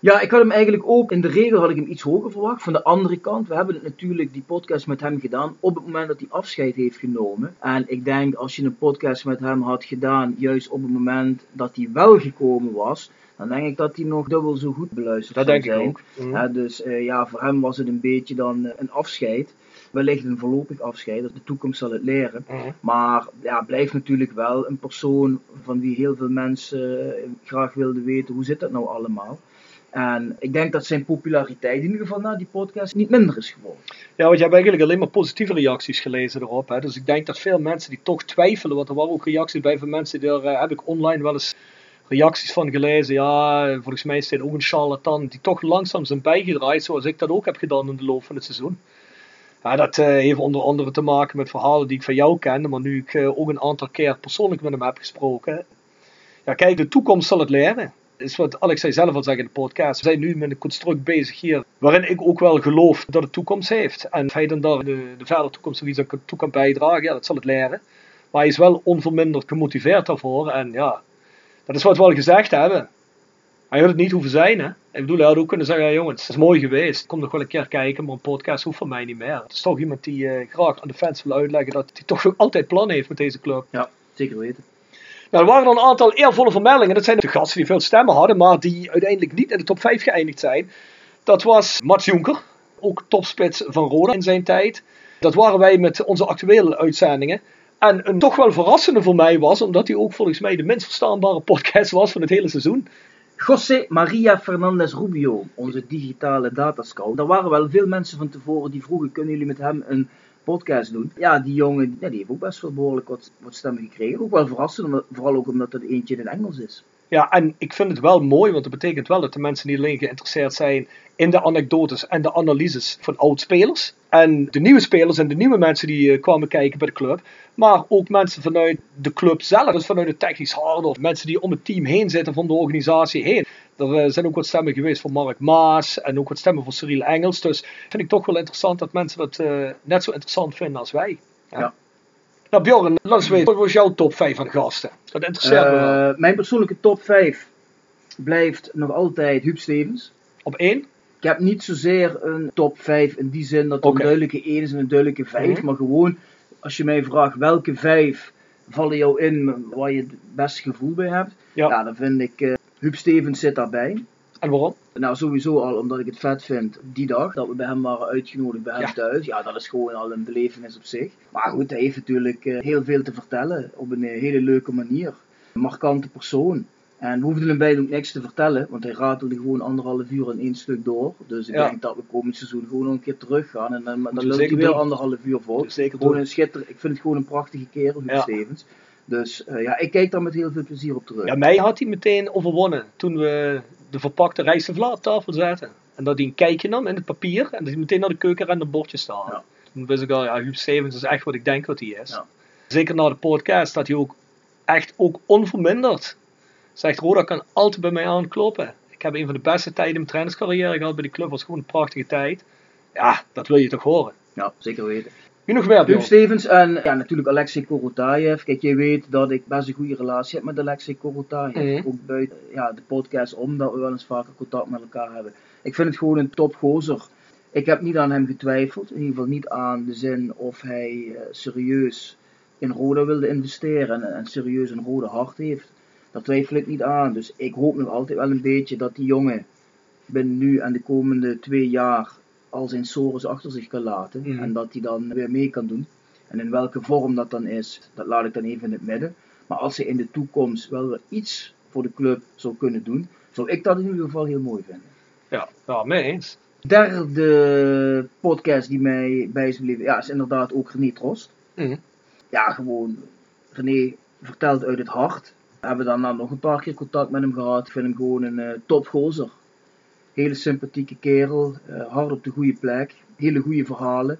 Ja, ik had hem eigenlijk ook, in de regel had ik hem iets hoger verwacht. Van de andere kant, we hebben het natuurlijk, die podcast met hem gedaan, op het moment dat hij afscheid heeft genomen. En ik denk, als je een podcast met hem had gedaan, juist op het moment dat hij wel gekomen was, dan denk ik dat hij nog dubbel zo goed beluisterd Dat denk ik ook. Mhm. Ja, dus eh, ja, voor hem was het een beetje dan eh, een afscheid. Wellicht een voorlopig afscheid, de toekomst zal het leren. Mhm. Maar ja, blijft natuurlijk wel een persoon van wie heel veel mensen eh, graag wilden weten hoe zit dat nou allemaal. En ik denk dat zijn populariteit in ieder geval na die podcast niet minder is geworden. Ja, want je hebt eigenlijk alleen maar positieve reacties gelezen erop. Hè. Dus ik denk dat veel mensen die toch twijfelen, want er waren ook reacties bij van mensen, daar eh, heb ik online wel eens reacties van gelezen. Ja, volgens mij is dit ook een charlatan die toch langzaam zijn bijgedraaid, zoals ik dat ook heb gedaan in de loop van het seizoen. Ja, dat eh, heeft onder andere te maken met verhalen die ik van jou kende, maar nu ik eh, ook een aantal keer persoonlijk met hem heb gesproken. Ja, kijk, de toekomst zal het leren. Is wat Alex zei zelf al zeggen in de podcast. We zijn nu met een construct bezig hier, waarin ik ook wel geloof dat het toekomst heeft. En of hij dan daar de, de verdere toekomst er iets toe kan bijdragen, ja, dat zal het leren. Maar hij is wel onverminderd gemotiveerd daarvoor. En ja, dat is wat we al gezegd hebben. Hij had het niet hoeven zijn, hè. Ik bedoel, hij had ook kunnen zeggen, ja, jongens, het is mooi geweest. Kom nog wel een keer kijken, maar een podcast hoeft van mij niet meer. Het is toch iemand die eh, graag aan de fans wil uitleggen dat hij toch ook altijd plannen heeft met deze club. Ja, zeker weten. Nou, er waren dan een aantal eervolle vermeldingen. Dat zijn de gasten die veel stemmen hadden, maar die uiteindelijk niet in de top 5 geëindigd zijn. Dat was Mats Jonker, ook topspits van Roda in zijn tijd. Dat waren wij met onze actuele uitzendingen. En een toch wel verrassende voor mij was, omdat hij ook volgens mij de minst verstaanbare podcast was van het hele seizoen. José Maria Fernandez Rubio, onze digitale datascout. Er waren wel veel mensen van tevoren die vroegen, kunnen jullie met hem een podcast doen? Ja, die jongen ja, die heeft ook best wel behoorlijk wat, wat stemmen gekregen. Ook wel verrassend, vooral ook omdat het eentje in Engels is. Ja, en ik vind het wel mooi, want dat betekent wel dat de mensen niet alleen geïnteresseerd zijn in de anekdotes en de analyses van oud-spelers. En de nieuwe spelers en de nieuwe mensen die eh, kwamen kijken bij de club. Maar ook mensen vanuit de club zelf, dus vanuit de technisch harde, of mensen die om het team heen zitten, van de organisatie heen. Er eh, zijn ook wat stemmen geweest van Mark Maas en ook wat stemmen van Cyril Engels. Dus vind ik toch wel interessant dat mensen dat eh, net zo interessant vinden als wij. Ja. Nou Bjorn, laat eens weten, wat was jouw top 5 van gasten? Dat interesseert me wel. Eh, mijn persoonlijke top 5 blijft nog altijd Huub Stevens. Op één? Ik heb niet zozeer een top 5 in die zin dat er een duidelijke 1 is en een duidelijke 5. Mhm. Maar gewoon, als je mij vraagt welke 5 vallen jou in waar je het beste gevoel bij hebt. Ja. Ja, dan vind ik eh Huub Stevens zit daarbij. En waarom? Nou, sowieso al omdat ik het vet vind die dag dat we bij hem waren uitgenodigd bij hem Ja. thuis. Ja, dat is gewoon al een belevenis op zich. Maar goed, hij heeft natuurlijk eh, heel veel te vertellen op een eh, hele leuke manier. Een markante persoon. En we hoefden hem bijna ook niks te vertellen, want hij ratelde gewoon anderhalf uur in één stuk door. Dus ik Ja. denk dat we komend seizoen gewoon nog een keer terug gaan. En dan, dan we lult hij weer doen. anderhalf uur. Dus zeker Gewoon doen. een schitter, ik vind het gewoon een prachtige kerel, Huub Ja. Stevens. Dus eh, ja, ik kijk daar met heel veel plezier op terug. Ja, mij had hij meteen overwonnen toen we de verpakte rijst en vla op tafel zetten. En dat hij een kijkje nam in het papier en dat hij meteen naar de keuken en een bordje staan. Ja. Toen wist ik al, ja, Huub Stevens is echt wat ik denk wat hij is. Ja. Zeker na de podcast, dat hij ook echt ook onverminderd zegt, Roda kan altijd bij mij aankloppen. Ik heb een van de beste tijden in mijn trainerscarrière gehad bij die club. was gewoon een prachtige tijd. Ja, dat wil je toch horen. Ja, zeker weten. Wie nog meer, Huub? Stevens en ja, natuurlijk Alexei Korotayev. Kijk, jij weet dat ik best een goede relatie heb met Alexei Korotayev. Mhm. Ook buiten ja, de podcast om, dat we wel eens vaker contact met elkaar hebben. Ik vind het gewoon een topgozer. Ik heb niet aan hem getwijfeld. In ieder geval niet aan de zin of hij eh, serieus in Roda wilde investeren en, en serieus een rode hart heeft. Daar twijfel ik niet aan. Dus ik hoop nog altijd wel een beetje dat die jongen binnen nu en de komende twee jaar al zijn sores achter zich kan laten. Mhm. En dat hij dan weer mee kan doen. En in welke vorm dat dan is, dat laat ik dan even in het midden. Maar als hij in de toekomst wel weer iets voor de club zou kunnen doen, zou ik dat in ieder geval heel mooi vinden. Ja, ja, mee eens. Derde podcast die mij bij is gebleven, ja, is inderdaad ook René Trost. Mhm. Ja, gewoon René vertelt uit het hart. We hebben daarna nog een paar keer contact met hem gehad. Ik vind hem gewoon een eh topgozer. Hele sympathieke kerel, eh, hard op de goede plek, hele goede verhalen.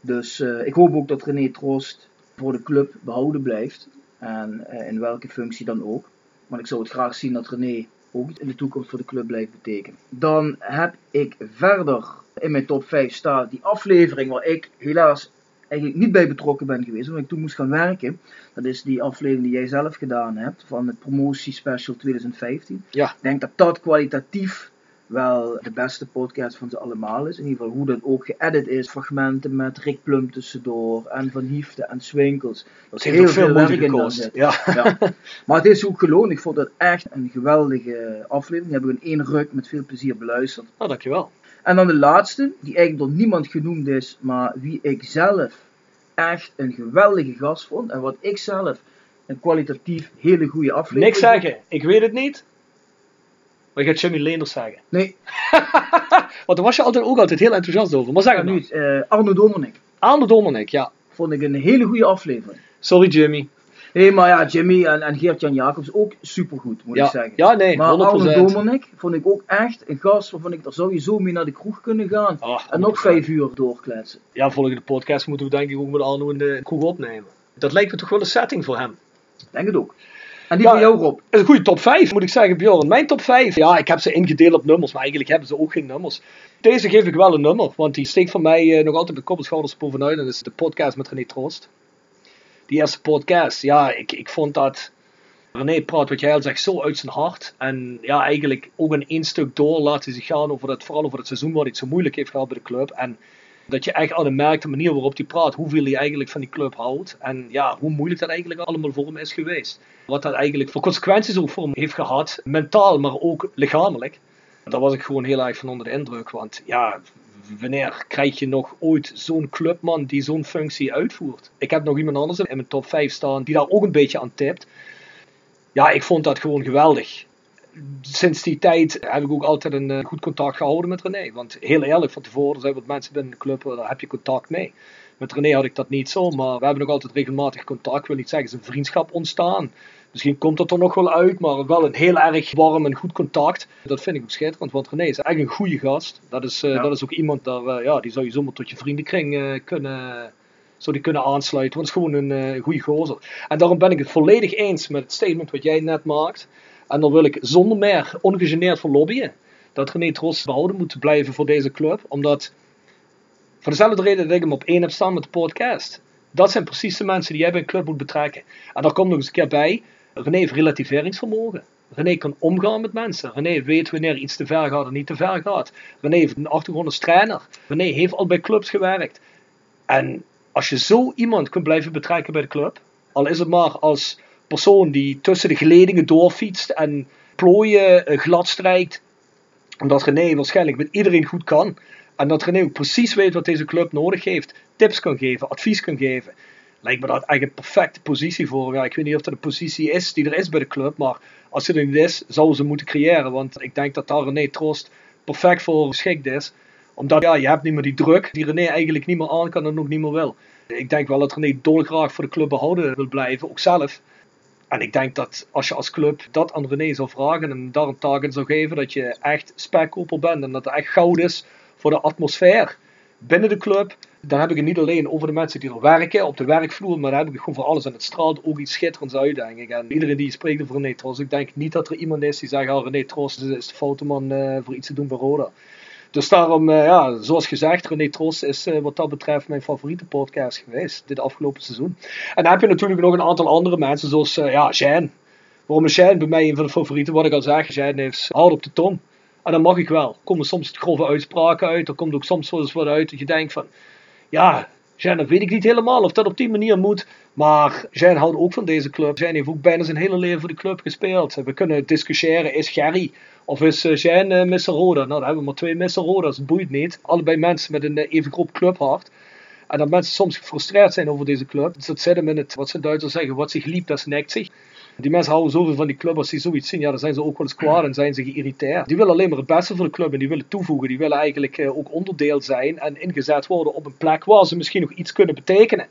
Dus eh, ik hoop ook dat René Trost voor de club behouden blijft. En eh, in welke functie dan ook. Want ik zou het graag zien dat René ook in de toekomst voor de club blijft betekenen. Dan heb ik verder in mijn top 5 staan die aflevering waar ik helaas eigenlijk niet bij betrokken ben geweest, omdat ik toen moest gaan werken. Dat is die aflevering die jij zelf gedaan hebt van het promotie special 2015. Ja. Ik denk dat dat kwalitatief wel de beste podcast van ze allemaal is. In ieder geval hoe dat ook geëdit is. Fragmenten met Rick Plum tussendoor en Van Hiefte en Swinkels. Dat heeft ook veel werk in dan gekost. Ja. Ja. Maar het is ook geloond. Ik vond het echt een geweldige aflevering. Die hebben we in één ruk met veel plezier beluisterd. Nou, dankjewel. En dan de laatste, die eigenlijk door niemand genoemd is, maar wie ik zelf echt een geweldige gast vond. En wat ik zelf een kwalitatief hele goede aflevering Niks zeggen. Ik weet het niet. Maar ik ga Jimmy Leenders zeggen. Nee, Want daar was je altijd ook altijd heel enthousiast over. Maar zeg het nu eh, Arno Domernik. Arne Dommernik, ja. Vond ik een hele goede aflevering. Sorry Jimmy. Nee, maar ja, Jimmy en, en Geert-Jan Jacobs ook supergoed, moet Ja, ik zeggen. ja nee, 100%. Maar Arno Domernik vond ik ook echt een gast waarvan ik, daar je zo mee naar de kroeg kunnen gaan. Ah, En nog 100%. vijf uur doorkletsen. Ja, volgende podcast moeten we denk ik ook met Arno in de kroeg opnemen. Dat lijkt me toch wel een setting voor hem. Denk het ook. En die Ja, van jou, Rob. Is een goede top 5, moet ik zeggen, Bjorn. Mijn top 5, ja, ik heb ze ingedeeld op nummers, maar eigenlijk hebben ze ook geen nummers. Deze geef ik wel een nummer, want die steekt voor mij eh, nog altijd met koppelschouders bovenuit. En dat is de podcast met René Troost. Die eerste podcast, ja, ik, ik vond dat René praat, wat jij al zegt, zo uit zijn hart. En ja, eigenlijk ook in één stuk door laat hij zich gaan over dat, vooral over het seizoen waar hij het zo moeilijk heeft gehad bij de club. En dat je echt aan merkt de manier waarop hij praat, hoeveel hij eigenlijk van die club houdt. En ja, hoe moeilijk dat eigenlijk allemaal voor hem is geweest. Wat dat eigenlijk voor consequenties ook voor hem heeft gehad, mentaal, maar ook lichamelijk. Daar was ik gewoon heel erg van onder de indruk. Want ja, wanneer krijg je nog ooit zo'n clubman die zo'n functie uitvoert? Ik heb nog iemand anders in mijn top 5 staan die daar ook een beetje aan tipt. Ja, ik vond dat gewoon geweldig. Sinds die tijd heb ik ook altijd een eh, goed contact gehouden met René. Want heel eerlijk, van tevoren zijn wat mensen binnen de club, eh, daar heb je contact mee. Met René had ik dat niet zo, maar we hebben nog altijd regelmatig contact. Ik wil niet zeggen, is een vriendschap ontstaan. Misschien komt het er nog wel uit, maar wel een heel erg warm en goed contact. Dat vind ik ook schitterend, want René is echt een goede gast. Dat is, eh, Ja. dat is ook iemand, daar, eh, ja, die zou je zomaar tot je vriendenkring eh, kunnen, zou die kunnen aansluiten. Want het is gewoon een eh goede gozer. En daarom ben ik het volledig eens met het statement wat jij net maakt. En dan wil ik zonder meer ongegeneerd voor lobbyen. Dat René Tros behouden moet blijven voor deze club. Omdat, voor dezelfde reden dat ik hem op één heb staan met de podcast. Dat zijn precies de mensen die jij bij een club moet betrekken. En daar komt nog eens een keer bij. René heeft relativeringsvermogen. René kan omgaan met mensen. René weet wanneer iets te ver gaat en niet te ver gaat. René heeft een achtergrond als trainer. René heeft al bij clubs gewerkt. En als je zo iemand kunt blijven betrekken bij de club, al is het maar als persoon die tussen de geledingen doorfietst en plooien eh, gladstrijkt, omdat René waarschijnlijk met iedereen goed kan. En dat René ook precies weet wat deze club nodig heeft, tips kan geven, advies kan geven. Lijkt me dat eigenlijk een perfecte positie voor. Ja, ik weet niet of dat een positie is die er is bij de club, maar als het er niet is, zouden ze moeten creëren. Want ik denk dat daar René Troost perfect voor geschikt is omdat ja, je hebt niet meer die druk die René eigenlijk niet meer aan kan en ook niet meer wil. Ik denk wel dat René dolgraag voor de club behouden wil blijven, ook zelf. En ik denk dat als je als club dat aan René zou vragen en daar een taak zou geven, dat je echt spekkoper bent en dat het echt goud is voor de atmosfeer binnen de club, Dan heb ik het niet alleen over de mensen die er werken op de werkvloer, maar dan heb ik het gewoon voor alles. En het straalt ook iets schitterends uit, denk ik. En iedereen die spreekt over René Tros, ik denk niet dat er iemand is die zegt, oh, René Tros is de foute man uh, voor iets te doen bij Roda. Dus daarom, uh, ja, zoals gezegd, René Tros is uh, wat dat betreft mijn favoriete podcast geweest dit afgelopen seizoen. En dan heb je natuurlijk nog een aantal andere mensen, zoals uh, ja, Shane. Waarom is Shane bij mij een van de favorieten? Wat ik al zeg, Shane heeft hard op de tong. En dan mag ik wel. Er komen soms grove uitspraken uit, er komt ook soms wel eens wat uit dat je denkt van, ja, Jean, dat weet ik niet helemaal of dat op die manier moet. Maar Jean houdt ook van deze club. Jean heeft ook bijna zijn hele leven voor de club gespeeld. We kunnen discussiëren, is Gerry of is uh, Jean uh? Nou, dan hebben we maar twee Mr. Roda's, dat boeit niet. Allebei mensen met een uh, even groot clubhart. En dat mensen soms gefrustreerd zijn over deze club. Dus dat zit hem in het, wat ze Duitsers zeggen, wat zich liept, dat nekt zich. Die mensen houden zoveel van die club, als die zoiets zien, ja, dan zijn ze ook wel eens en zijn ze geïrriteerd. Die willen alleen maar het beste voor de club en die willen toevoegen. Die willen eigenlijk uh, ook onderdeel zijn en ingezet worden op een plek waar ze misschien nog iets kunnen betekenen.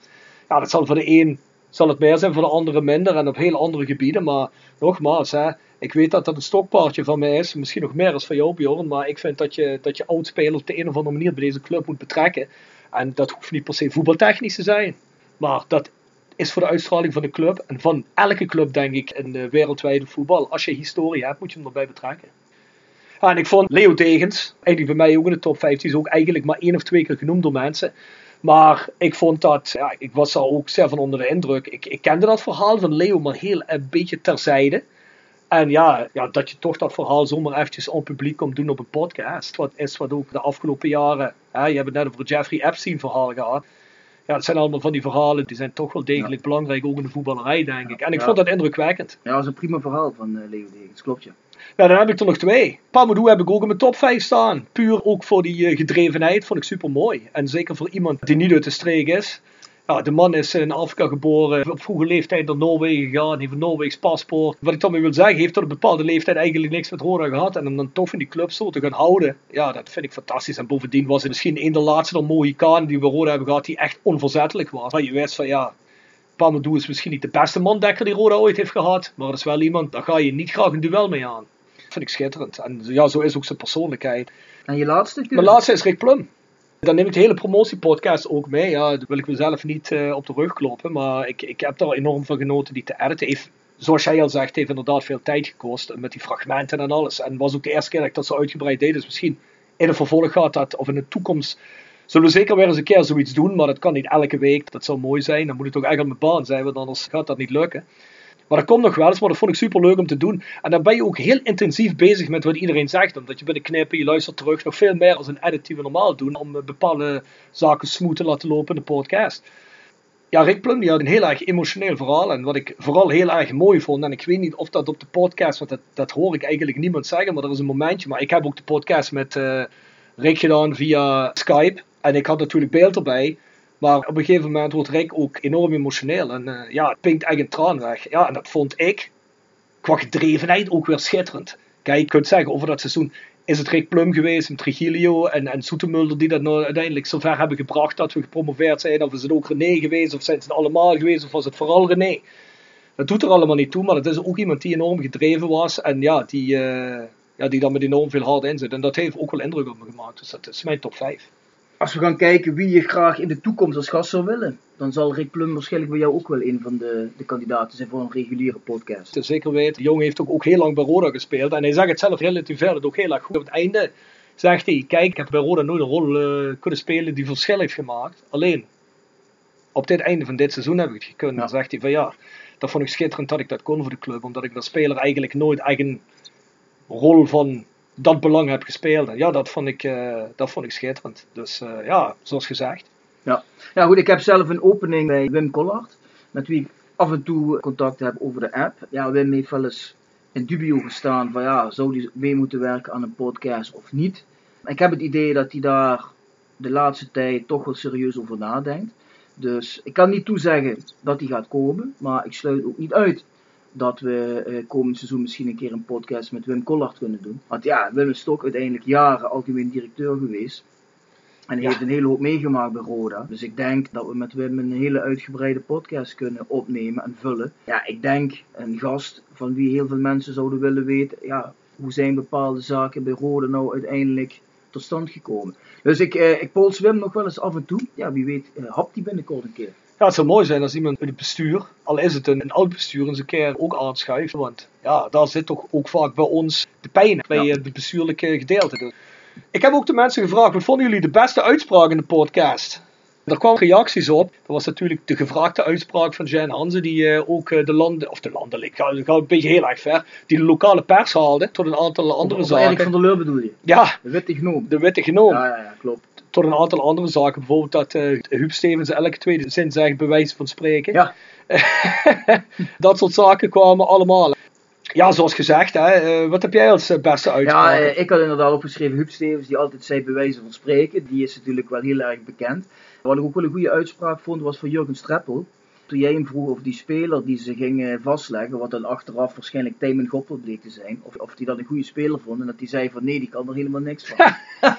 Ja, dat zal voor de een zal het meer zijn, voor de andere minder en op heel andere gebieden. Maar nogmaals, hè, ik weet dat dat een stokpaardje van mij is, misschien nog meer als van jou Bjorn, maar ik vind dat je, dat je oudspelers op de een of andere manier bij deze club moet betrekken. En dat hoeft niet per se voetbaltechnisch te zijn. Maar dat is voor de uitstraling van de club en van elke club, denk ik, in de wereldwijde voetbal. Als je historie hebt, moet je hem erbij betrekken. En ik vond Leo Degens, eigenlijk bij mij ook in de top 5, die is ook eigenlijk maar één of twee keer genoemd door mensen. Maar ik vond dat, ja, ik was daar ook zeer van onder de indruk. Ik, ik kende dat verhaal van Leo, maar heel een beetje terzijde. En ja, ja, dat je toch dat verhaal zomaar eventjes op publiek komt doen op een podcast. Wat is wat ook de afgelopen jaren, hè, je hebt het net over het Jeffrey Epstein verhaal gehad ja, het zijn allemaal van die verhalen die zijn toch wel degelijk belangrijk, ook in de voetballerij, denk ik. En ik vond dat indrukwekkend. Ja, dat is een prima verhaal van uh, Leo Degens, klopt je. Ja, dan heb ik er nog twee. Pamadou heb ik ook in mijn top 5 staan. Puur ook voor die uh, gedrevenheid, vond ik super mooi. En zeker voor iemand die niet uit de streek is. Ja, de man is in Afrika geboren, op vroege leeftijd naar Noorwegen gegaan, heeft een Noorweegs paspoort. Wat ik daarmee wil zeggen, heeft tot een bepaalde leeftijd eigenlijk niks met Roda gehad. En om dan toch in die club zo te gaan houden, ja, dat vind ik fantastisch. En bovendien was het misschien een de laatste Mohikanen die we Roda hebben gehad, die echt onverzettelijk was. Maar je wist van ja, Pamadou is misschien niet de beste mandekker die Roda ooit heeft gehad, maar dat is wel iemand, daar ga je niet graag een duel mee aan. Dat vind ik schitterend. En ja, zo is ook zijn persoonlijkheid. En je laatste? Mijn laatste is Rick Plum. Dan neem ik de hele promotiepodcast ook mee. Ja, dat wil ik mezelf niet uh, op de rug kloppen. Maar ik, ik heb er enorm van genoten die te editen. Zoals jij al zegt, heeft inderdaad veel tijd gekost. Met die fragmenten en alles. En was ook de eerste keer dat ik dat zo uitgebreid deed. Dus misschien in een vervolg gaat dat, of in de toekomst, zullen we zeker weer eens een keer zoiets doen. Maar dat kan niet elke week. Dat zou mooi zijn. Dan moet het toch echt aan mijn baan zijn, want anders gaat dat niet lukken. Maar dat komt nog wel eens, maar dat vond ik super leuk om te doen. En dan ben je ook heel intensief bezig met wat iedereen zegt. Omdat je binnen knippen, je luistert terug, nog veel meer als een edit die we normaal doen. Om eh, bepaalde zaken smooth te laten lopen in de podcast. Ja, Rick Plum die had een heel erg emotioneel verhaal. En wat ik vooral heel erg mooi vond, en ik weet niet of dat op de podcast, want dat, dat hoor ik eigenlijk niemand zeggen, maar er is een momentje. Maar ik heb ook de podcast met uh, Rick gedaan via Skype. En ik had natuurlijk beeld erbij. Maar op een gegeven moment wordt Rick ook enorm emotioneel. En uh, ja, het pinkt echt een traan weg. Ja, en dat vond ik qua gedrevenheid ook weer schitterend. Kijk, je kunt zeggen over dat seizoen is het Rick Plum geweest, en Trigilio en, en Soetemulder die dat nou uiteindelijk zover hebben gebracht dat we gepromoveerd zijn. Of is het ook René geweest, of zijn het allemaal geweest, of was het vooral René. Dat doet er allemaal niet toe, maar het is ook iemand die enorm gedreven was en ja, die, uh, ja, die dan met enorm veel hard in zit. En dat heeft ook wel indruk op me gemaakt. Dus dat is mijn top 5 als we gaan kijken wie je graag in de toekomst als gast zou willen, dan zal Rick Plum waarschijnlijk bij jou ook wel een van de, de kandidaten zijn voor een reguliere podcast. Zeker weten. De jongen heeft ook, ook heel lang bij Roda gespeeld en hij zegt het zelf relatief verder ook heel erg goed. Op het einde zegt hij, kijk, ik heb bij Roda nooit een rol uh, kunnen spelen die verschil heeft gemaakt. Alleen, op dit einde van dit seizoen heb ik het gekund. Ja. Dan zegt hij van ja, dat vond ik schitterend dat ik dat kon voor de club, omdat ik als speler eigenlijk nooit eigen rol van dat belang heb gespeeld. Ja, dat vond ik, uh, dat vond ik schitterend. Dus uh, ja, zoals gezegd. Ja. ja, goed, ik heb zelf een opening bij Wim Collard, met wie ik af en toe contact heb over de app. Ja, Wim heeft wel eens in dubio gestaan van ja, zou hij mee moeten werken aan een podcast of niet. Ik heb het idee dat hij daar de laatste tijd toch wel serieus over nadenkt. Dus ik kan niet toezeggen dat hij gaat komen, maar ik sluit ook niet uit dat we uh, komend seizoen misschien een keer een podcast met Wim Collard kunnen doen. Want ja, Wim is toch uiteindelijk jaren algemeen directeur geweest. En hij heeft een hele hoop meegemaakt bij Roda. Dus ik denk dat we met Wim een hele uitgebreide podcast kunnen opnemen en vullen. Ja, ik denk een gast van wie heel veel mensen zouden willen weten. Ja, hoe zijn bepaalde zaken bij Roda nou uiteindelijk tot stand gekomen. Dus ik, eh, ik pols Wim nog wel eens af en toe. Ja, wie weet, eh, hapt die binnenkort een keer. Ja, het zou mooi zijn als iemand in het bestuur, al is het een, een oud bestuur, eens een keer ook aanschuift. Want ja, daar zit toch ook vaak bij ons de pijn bij Ja. het bestuurlijke gedeelte. Ik heb ook de mensen gevraagd, wat vonden jullie de beste uitspraak in de podcast? Er kwamen reacties op. Dat was natuurlijk de gevraagde uitspraak van Jan Hansen, die eh, ook eh, de landen, of de landelijk, ik ga, een beetje heel erg ver, die de lokale pers haalde tot een aantal andere Of Erik zaken. van der Leur bedoel je? Ja, De witte gnoom. de witte genoom. Ja, ja, ja, klopt. Tot een aantal andere zaken. Bijvoorbeeld dat eh Huub Stevens elke tweede zin zegt, bij wijze van spreken. Ja. dat soort zaken kwamen allemaal. Ja, zoals gezegd, hè, eh, wat heb jij als eh, beste Ja, uitspraak? eh, ik had inderdaad opgeschreven Huub Stevens, die altijd zei bij wijze van spreken. Die is natuurlijk wel heel erg bekend. Wat ik ook wel een goede uitspraak vond, was van Jurgen Streppel. Toen jij hem vroeg of die speler die ze ging eh, vastleggen, wat dan achteraf waarschijnlijk Tijmen Goppel bleek te zijn, of, of die dat een goede speler vond, en dat hij zei van nee, die kan er helemaal niks van.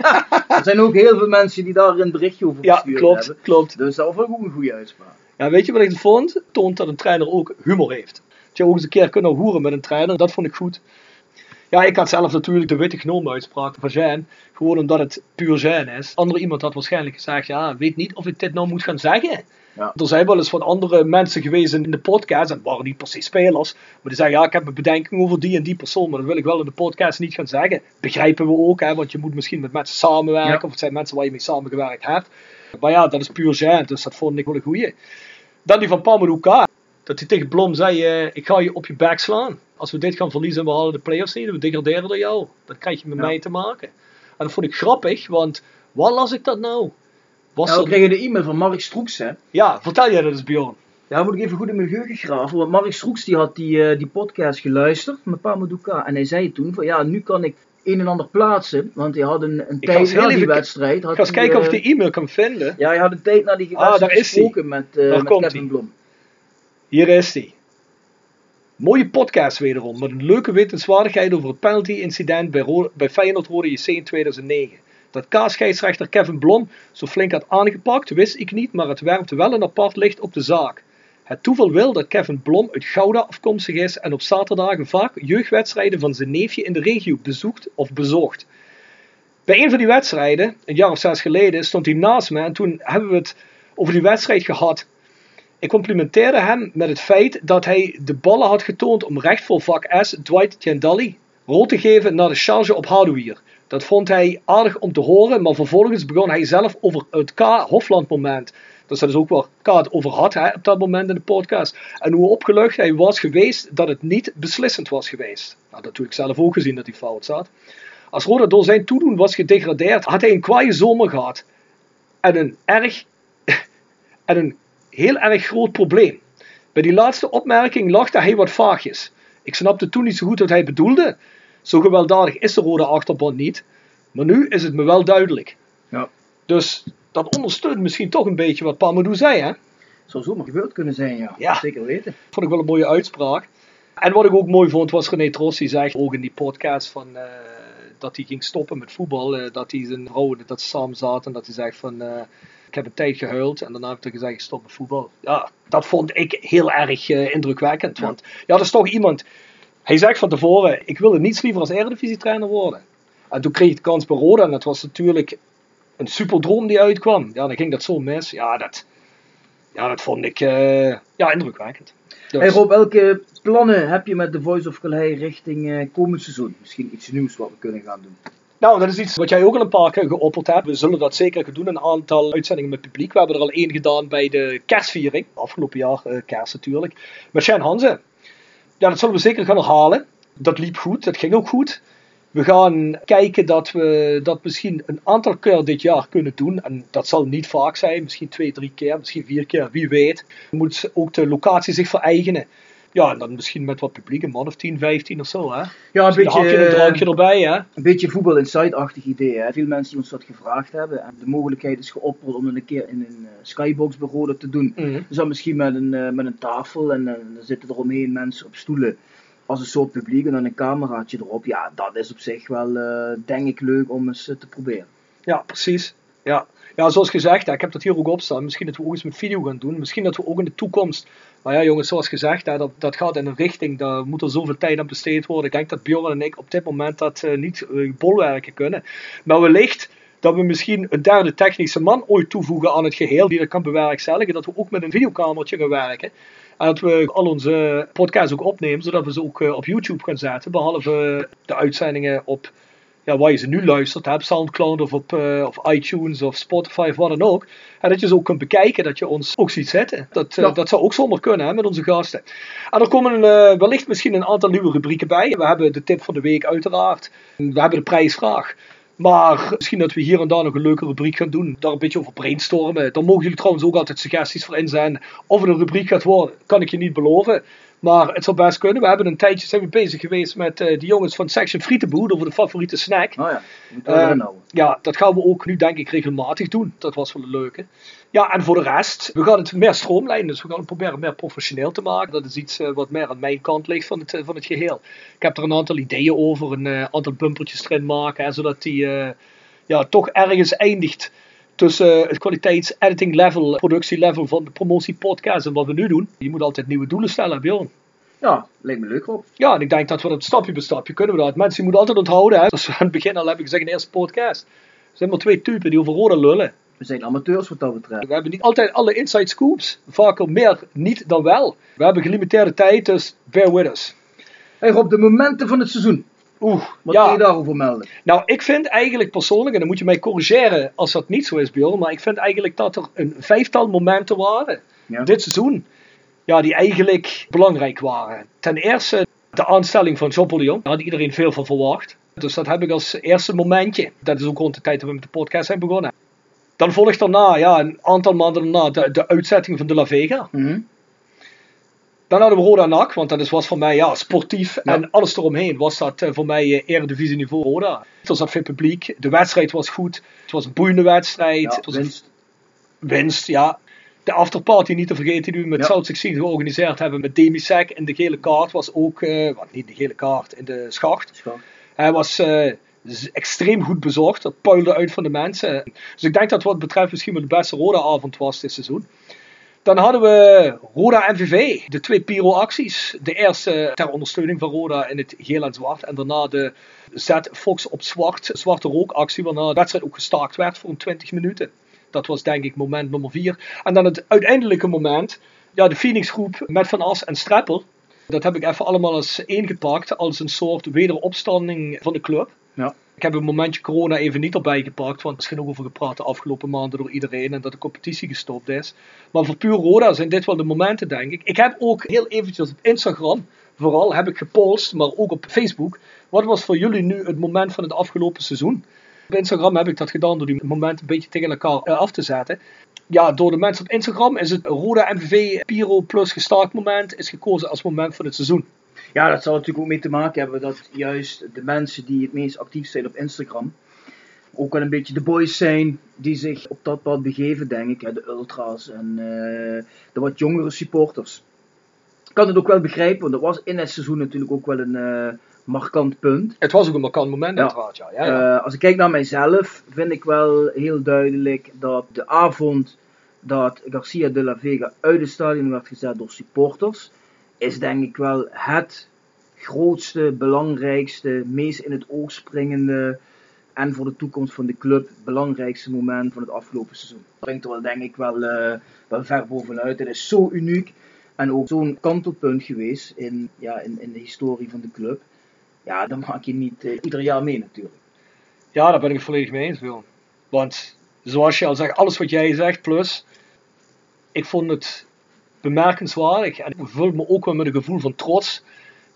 er zijn ook heel veel mensen die daar een berichtje over ja, gestuurd klopt, hebben. klopt. Dus dat was ook een goede uitspraak. Ja, weet je wat ik vond? Toont dat een trainer ook humor heeft. Dat je ook eens een keer kunnen hoeren met een trainer, dat vond ik goed. Ja, ik had zelf natuurlijk de witte genoom uitspraak van Jean. Gewoon omdat het puur Jean is. Andere iemand had waarschijnlijk gezegd, ja, weet niet of ik dit nou moet gaan zeggen. Ja. Er zijn wel eens van andere mensen geweest in de podcast, en het waren niet precies spelers, maar die zeggen, ja, ik heb een bedenking over die en die persoon, maar dat wil ik wel in de podcast niet gaan zeggen. Begrijpen we ook, hè, want je moet misschien met mensen samenwerken, Ja. of het zijn mensen waar je mee samengewerkt hebt. Maar ja, dat is puur Jean, dus dat vond ik wel een goeie. Dan die van Pamadou Ka. Dat hij tegen Blom zei, eh, ik ga je op je back slaan. Als we dit gaan verliezen en we halen de play-offs niet, we degraderen door jou. Dan krijg je met Ja. mij te maken. En dat vond ik grappig, want waar las ik dat nou? Was Nou, we er... kregen de e-mail van Mark Stroeks, hè. Ja, vertel jij dat eens Bjorn. Ja, moet ik even goed in mijn geheugen graven. Want Mark Stroeks die had die, eh, die podcast geluisterd met Pamadouka. En hij zei toen van ja, nu kan ik een en ander plaatsen. Want hij had een, een tijd na die wedstrijd. Had Ik ga eens hij, kijken of eh, ik die e-mail kan vinden. Ja, hij had een tijd na die Ah, daar wedstrijd is hij. gesproken met, eh Daar met Kevin hij. Blom. Hier is die. Mooie podcast wederom, met een leuke wetenswaardigheid over het penalty-incident bij, Ro- bij Feyenoord Rode JC in 2009. Dat K-scheidsrechter Kevin Blom zo flink had aangepakt, wist ik niet, maar het werpt wel een apart licht op de zaak. Het toeval wil dat Kevin Blom uit Gouda afkomstig is en op zaterdagen vaak jeugdwedstrijden van zijn neefje in de regio bezoekt of bezocht. Bij een van die wedstrijden, een jaar of zes geleden, stond hij naast me en toen hebben we het over die wedstrijd gehad. Ik complimenteerde hem met het feit dat hij de ballen had getoond om recht voor vak S Dwight Tiendali rood te geven na de charge op Hadouier. Dat vond hij aardig om te horen, maar vervolgens begon hij zelf over het K-Hofland moment. Dus dat is ook waar K het over had hè, op dat moment in de podcast. En hoe opgelucht hij was geweest dat het niet beslissend was geweest. Nou, dat heb ik zelf ook gezien dat hij fout zat. Als Roda door zijn toedoen was gedegradeerd, had hij een kwaaie zomer gehad. En een erg en een heel erg groot probleem. Bij die laatste opmerking lachte hij wat vaagjes. Ik snapte toen niet zo goed wat hij bedoelde. Zo gewelddadig is de rode achterban niet. Maar nu is het me wel duidelijk. Ja. Dus dat ondersteunt misschien toch een beetje wat Pamadou zei. Hè? Zou zomaar gebeurd kunnen zijn, ja. Ja. Zeker weten. Vond ik wel een mooie uitspraak. En wat ik ook mooi vond was René Tros. Die zei ook in die podcast van, eh, dat hij ging stoppen met voetbal. eh, dat hij zijn vrouw, dat ze samen zaten. En dat hij zegt van... eh, ik heb een tijd gehuild en daarna heb ik gezegd, ik stop met voetbal. Ja, dat vond ik heel erg indrukwekkend. Want ja, dat is toch iemand... Hij zegt van tevoren, ik wilde niets liever als eredivisietrainer worden. En toen kreeg hij de kans bij Roda en dat was natuurlijk een superdroom die uitkwam. Ja, dan ging dat zo mis. Ja, dat, ja, dat vond ik eh, ja, indrukwekkend. Dus- Hey Rob, welke plannen heb je met The Voice of Calais richting eh, komend seizoen? Misschien iets nieuws wat we kunnen gaan doen. Nou, dat is iets wat jij ook al een paar keer geopperd hebt. We zullen dat zeker gaan doen, een aantal uitzendingen met publiek. We hebben er al één gedaan bij de kerstviering. Afgelopen jaar, eh, kerst natuurlijk. Met Shane Hansen. Ja, dat zullen we zeker gaan herhalen. Dat liep goed, dat ging ook goed. We gaan kijken dat we dat misschien een aantal keer dit jaar kunnen doen. En dat zal niet vaak zijn, misschien twee, drie keer, misschien vier keer, wie weet. Moet ook de locatie zich vereigenen. Ja, en dan misschien met wat publiek, een man of 10, 15 of zo. Hè? Ja, een Misschien een beetje, drankje erbij. Hè? een beetje voetbal inside-achtig idee. Hè? Veel mensen die ons dat gevraagd hebben. En de mogelijkheid is geopperd om een keer in een eh, skybox bij Roda te doen. Mhm. Dus dan misschien met een, eh, met een tafel en eh, dan zitten er omheen mensen op stoelen. Als een soort publiek en dan een cameraatje erop. Ja, dat is op zich wel, eh, denk ik, leuk om eens eh, te proberen. Ja, precies. Ja. ja, zoals gezegd, ik heb dat hier ook op staan. Misschien dat we ook eens met video gaan doen. Misschien dat we ook in de toekomst. Maar ja, jongens, zoals gezegd, hè, dat, dat gaat in een richting. Daar moet er zoveel tijd aan besteed worden. Ik denk dat Bjorn en ik op dit moment dat eh, niet eh, bolwerken kunnen. Maar wellicht dat we misschien een derde technische man ooit toevoegen aan het geheel. Die dat kan bewerkstelligen. Dat we ook met een videokamertje gaan werken. En dat we al onze podcasts ook opnemen, zodat we ze ook eh, op YouTube gaan zetten. Behalve de uitzendingen op ja, waar je ze nu luistert, hebt, Soundcloud of op eh, of iTunes of Spotify of wat dan ook. En dat je ze ook kunt bekijken, dat je ons ook ziet zitten. Dat, eh, Ja. dat zou ook zomaar kunnen hè, met onze gasten. En er komen eh, wellicht misschien een aantal nieuwe rubrieken bij. We hebben de tip van de week uiteraard. We hebben de prijsvraag. Maar misschien dat we hier en daar nog een leuke rubriek gaan doen. Daar een beetje over brainstormen. Dan mogen jullie trouwens ook altijd suggesties voor inzenden. Of het een rubriek gaat worden, kan ik je niet beloven. Maar het zou best kunnen. We hebben een tijdje zijn we bezig geweest met eh de jongens van Section Frietenboer over de favoriete snack. Nou ja, Eh, houden. Ja, dat gaan we ook nu denk ik regelmatig doen. Dat was wel een leuke. Ja, en voor de rest, we gaan het meer stroomlijnen. Dus we gaan het proberen meer professioneel te maken. Dat is iets eh, wat meer aan mijn kant ligt van het, van het geheel. Ik heb er een aantal ideeën over. Een aantal bumpertjes erin maken. Hè, zodat die ja, toch ergens eindigt tussen het kwaliteits-editing level, productielevel van de promotiepodcast en wat we nu doen. Je moet altijd nieuwe doelen stellen, Bjorn. Ja, lijkt me leuk op. Ja, en ik denk dat we dat stapje bij stapje kunnen we dat. Mensen moeten altijd onthouden, hè. Zoals we aan het begin al hebben gezegd in de eerste podcast. Er zijn maar twee typen die over Roda lullen. We zijn amateurs wat dat betreft. We hebben niet altijd alle inside scoops. Vaker meer niet dan wel. We hebben gelimiteerde tijd, dus bear with us. Hey Rob, de momenten van het seizoen. Oeh, Wat ja. kun je daarover melden? Nou, ik vind eigenlijk persoonlijk, en dan moet je mij corrigeren als dat niet zo is, Bjorn, maar ik vind eigenlijk dat er een vijftal momenten waren Ja. dit seizoen, ja, die eigenlijk belangrijk waren. Ten eerste de aanstelling van Jean-Paul. Daar had iedereen veel van verwacht. Dus dat heb ik als eerste momentje. Dat is ook rond de tijd dat we met de podcast zijn begonnen. Dan volgt daarna, ja, een aantal maanden daarna, de, de uitzetting van De La Vega. Mhm. Dan hadden we Roda NAC, want dat is, was voor mij ja, sportief Ja. en alles eromheen was dat eh, voor mij eh, eredivisie niveau Roda. Er zat veel publiek, de wedstrijd was goed, het was een boeiende wedstrijd, Ja, het was een winst. winst, ja. De afterparty niet te vergeten die we met Ja. South 16 georganiseerd hebben met Demisec en de gele kaart was ook, eh, wat niet de gele kaart, in de schacht. Hij was extreem goed bezorgd, dat puilde uit van de mensen. Dus ik denk dat wat betreft misschien wel de beste Roda-avond was dit seizoen. Dan hadden we Roda MVV, de twee Piro-acties. De eerste ter ondersteuning van Roda in het geel en zwart. En daarna de Z Fox op zwart, zwarte rookactie, waarna de wedstrijd ook gestaakt werd voor een 20 minuten. Dat was denk ik moment nummer 4. En dan het uiteindelijke moment, ja, de Phoenix groep met Van As en Streppel. Dat heb ik even allemaal eens ingepakt als een soort wederopstanding van de club. Ja. Ik heb een momentje corona even niet erbij gepakt, want er is genoeg over gepraat de afgelopen maanden door iedereen en dat de competitie gestopt is. Maar voor puur Roda zijn dit wel de momenten, denk ik. Ik heb ook heel eventjes op Instagram, vooral heb ik gepost, maar ook op Facebook. Wat was voor jullie nu het moment van het afgelopen seizoen? Op Instagram heb ik dat gedaan door die momenten een beetje tegen elkaar eh, af te zetten. Ja, door de mensen op Instagram is het Roda MVV Piro plus gestaakt moment is gekozen als moment van het seizoen. Ja, dat zal natuurlijk ook mee te maken hebben dat juist de mensen die het meest actief zijn op Instagram ook wel een beetje de boys zijn die zich op dat pad begeven, denk ik. hè, De ultras en eh, de wat jongere supporters. Ik kan het ook wel begrijpen, want dat was in het seizoen natuurlijk ook wel een eh, markant punt. Het was ook een markant moment, Ja. uiteraard. Ja. Ja, ja. Eh, als ik kijk naar mijzelf, vind ik wel heel duidelijk dat de avond dat Garcia de la Vega uit het stadion werd gezet door supporters, is denk ik wel het grootste, belangrijkste, meest in het oog springende en voor de toekomst van de club belangrijkste moment van het afgelopen seizoen. Dat brengt er wel denk ik wel, eh, wel ver bovenuit. Het is zo uniek en ook zo'n kantelpunt geweest in, ja, in, in de historie van de club. Ja, dat maak je niet eh, ieder jaar mee natuurlijk. Ja, daar ben ik volledig mee eens, Wil. Want zoals je al zegt, alles wat jij zegt, plus, ik vond het bemerkenswaardig en ik vul me ook wel met een gevoel van trots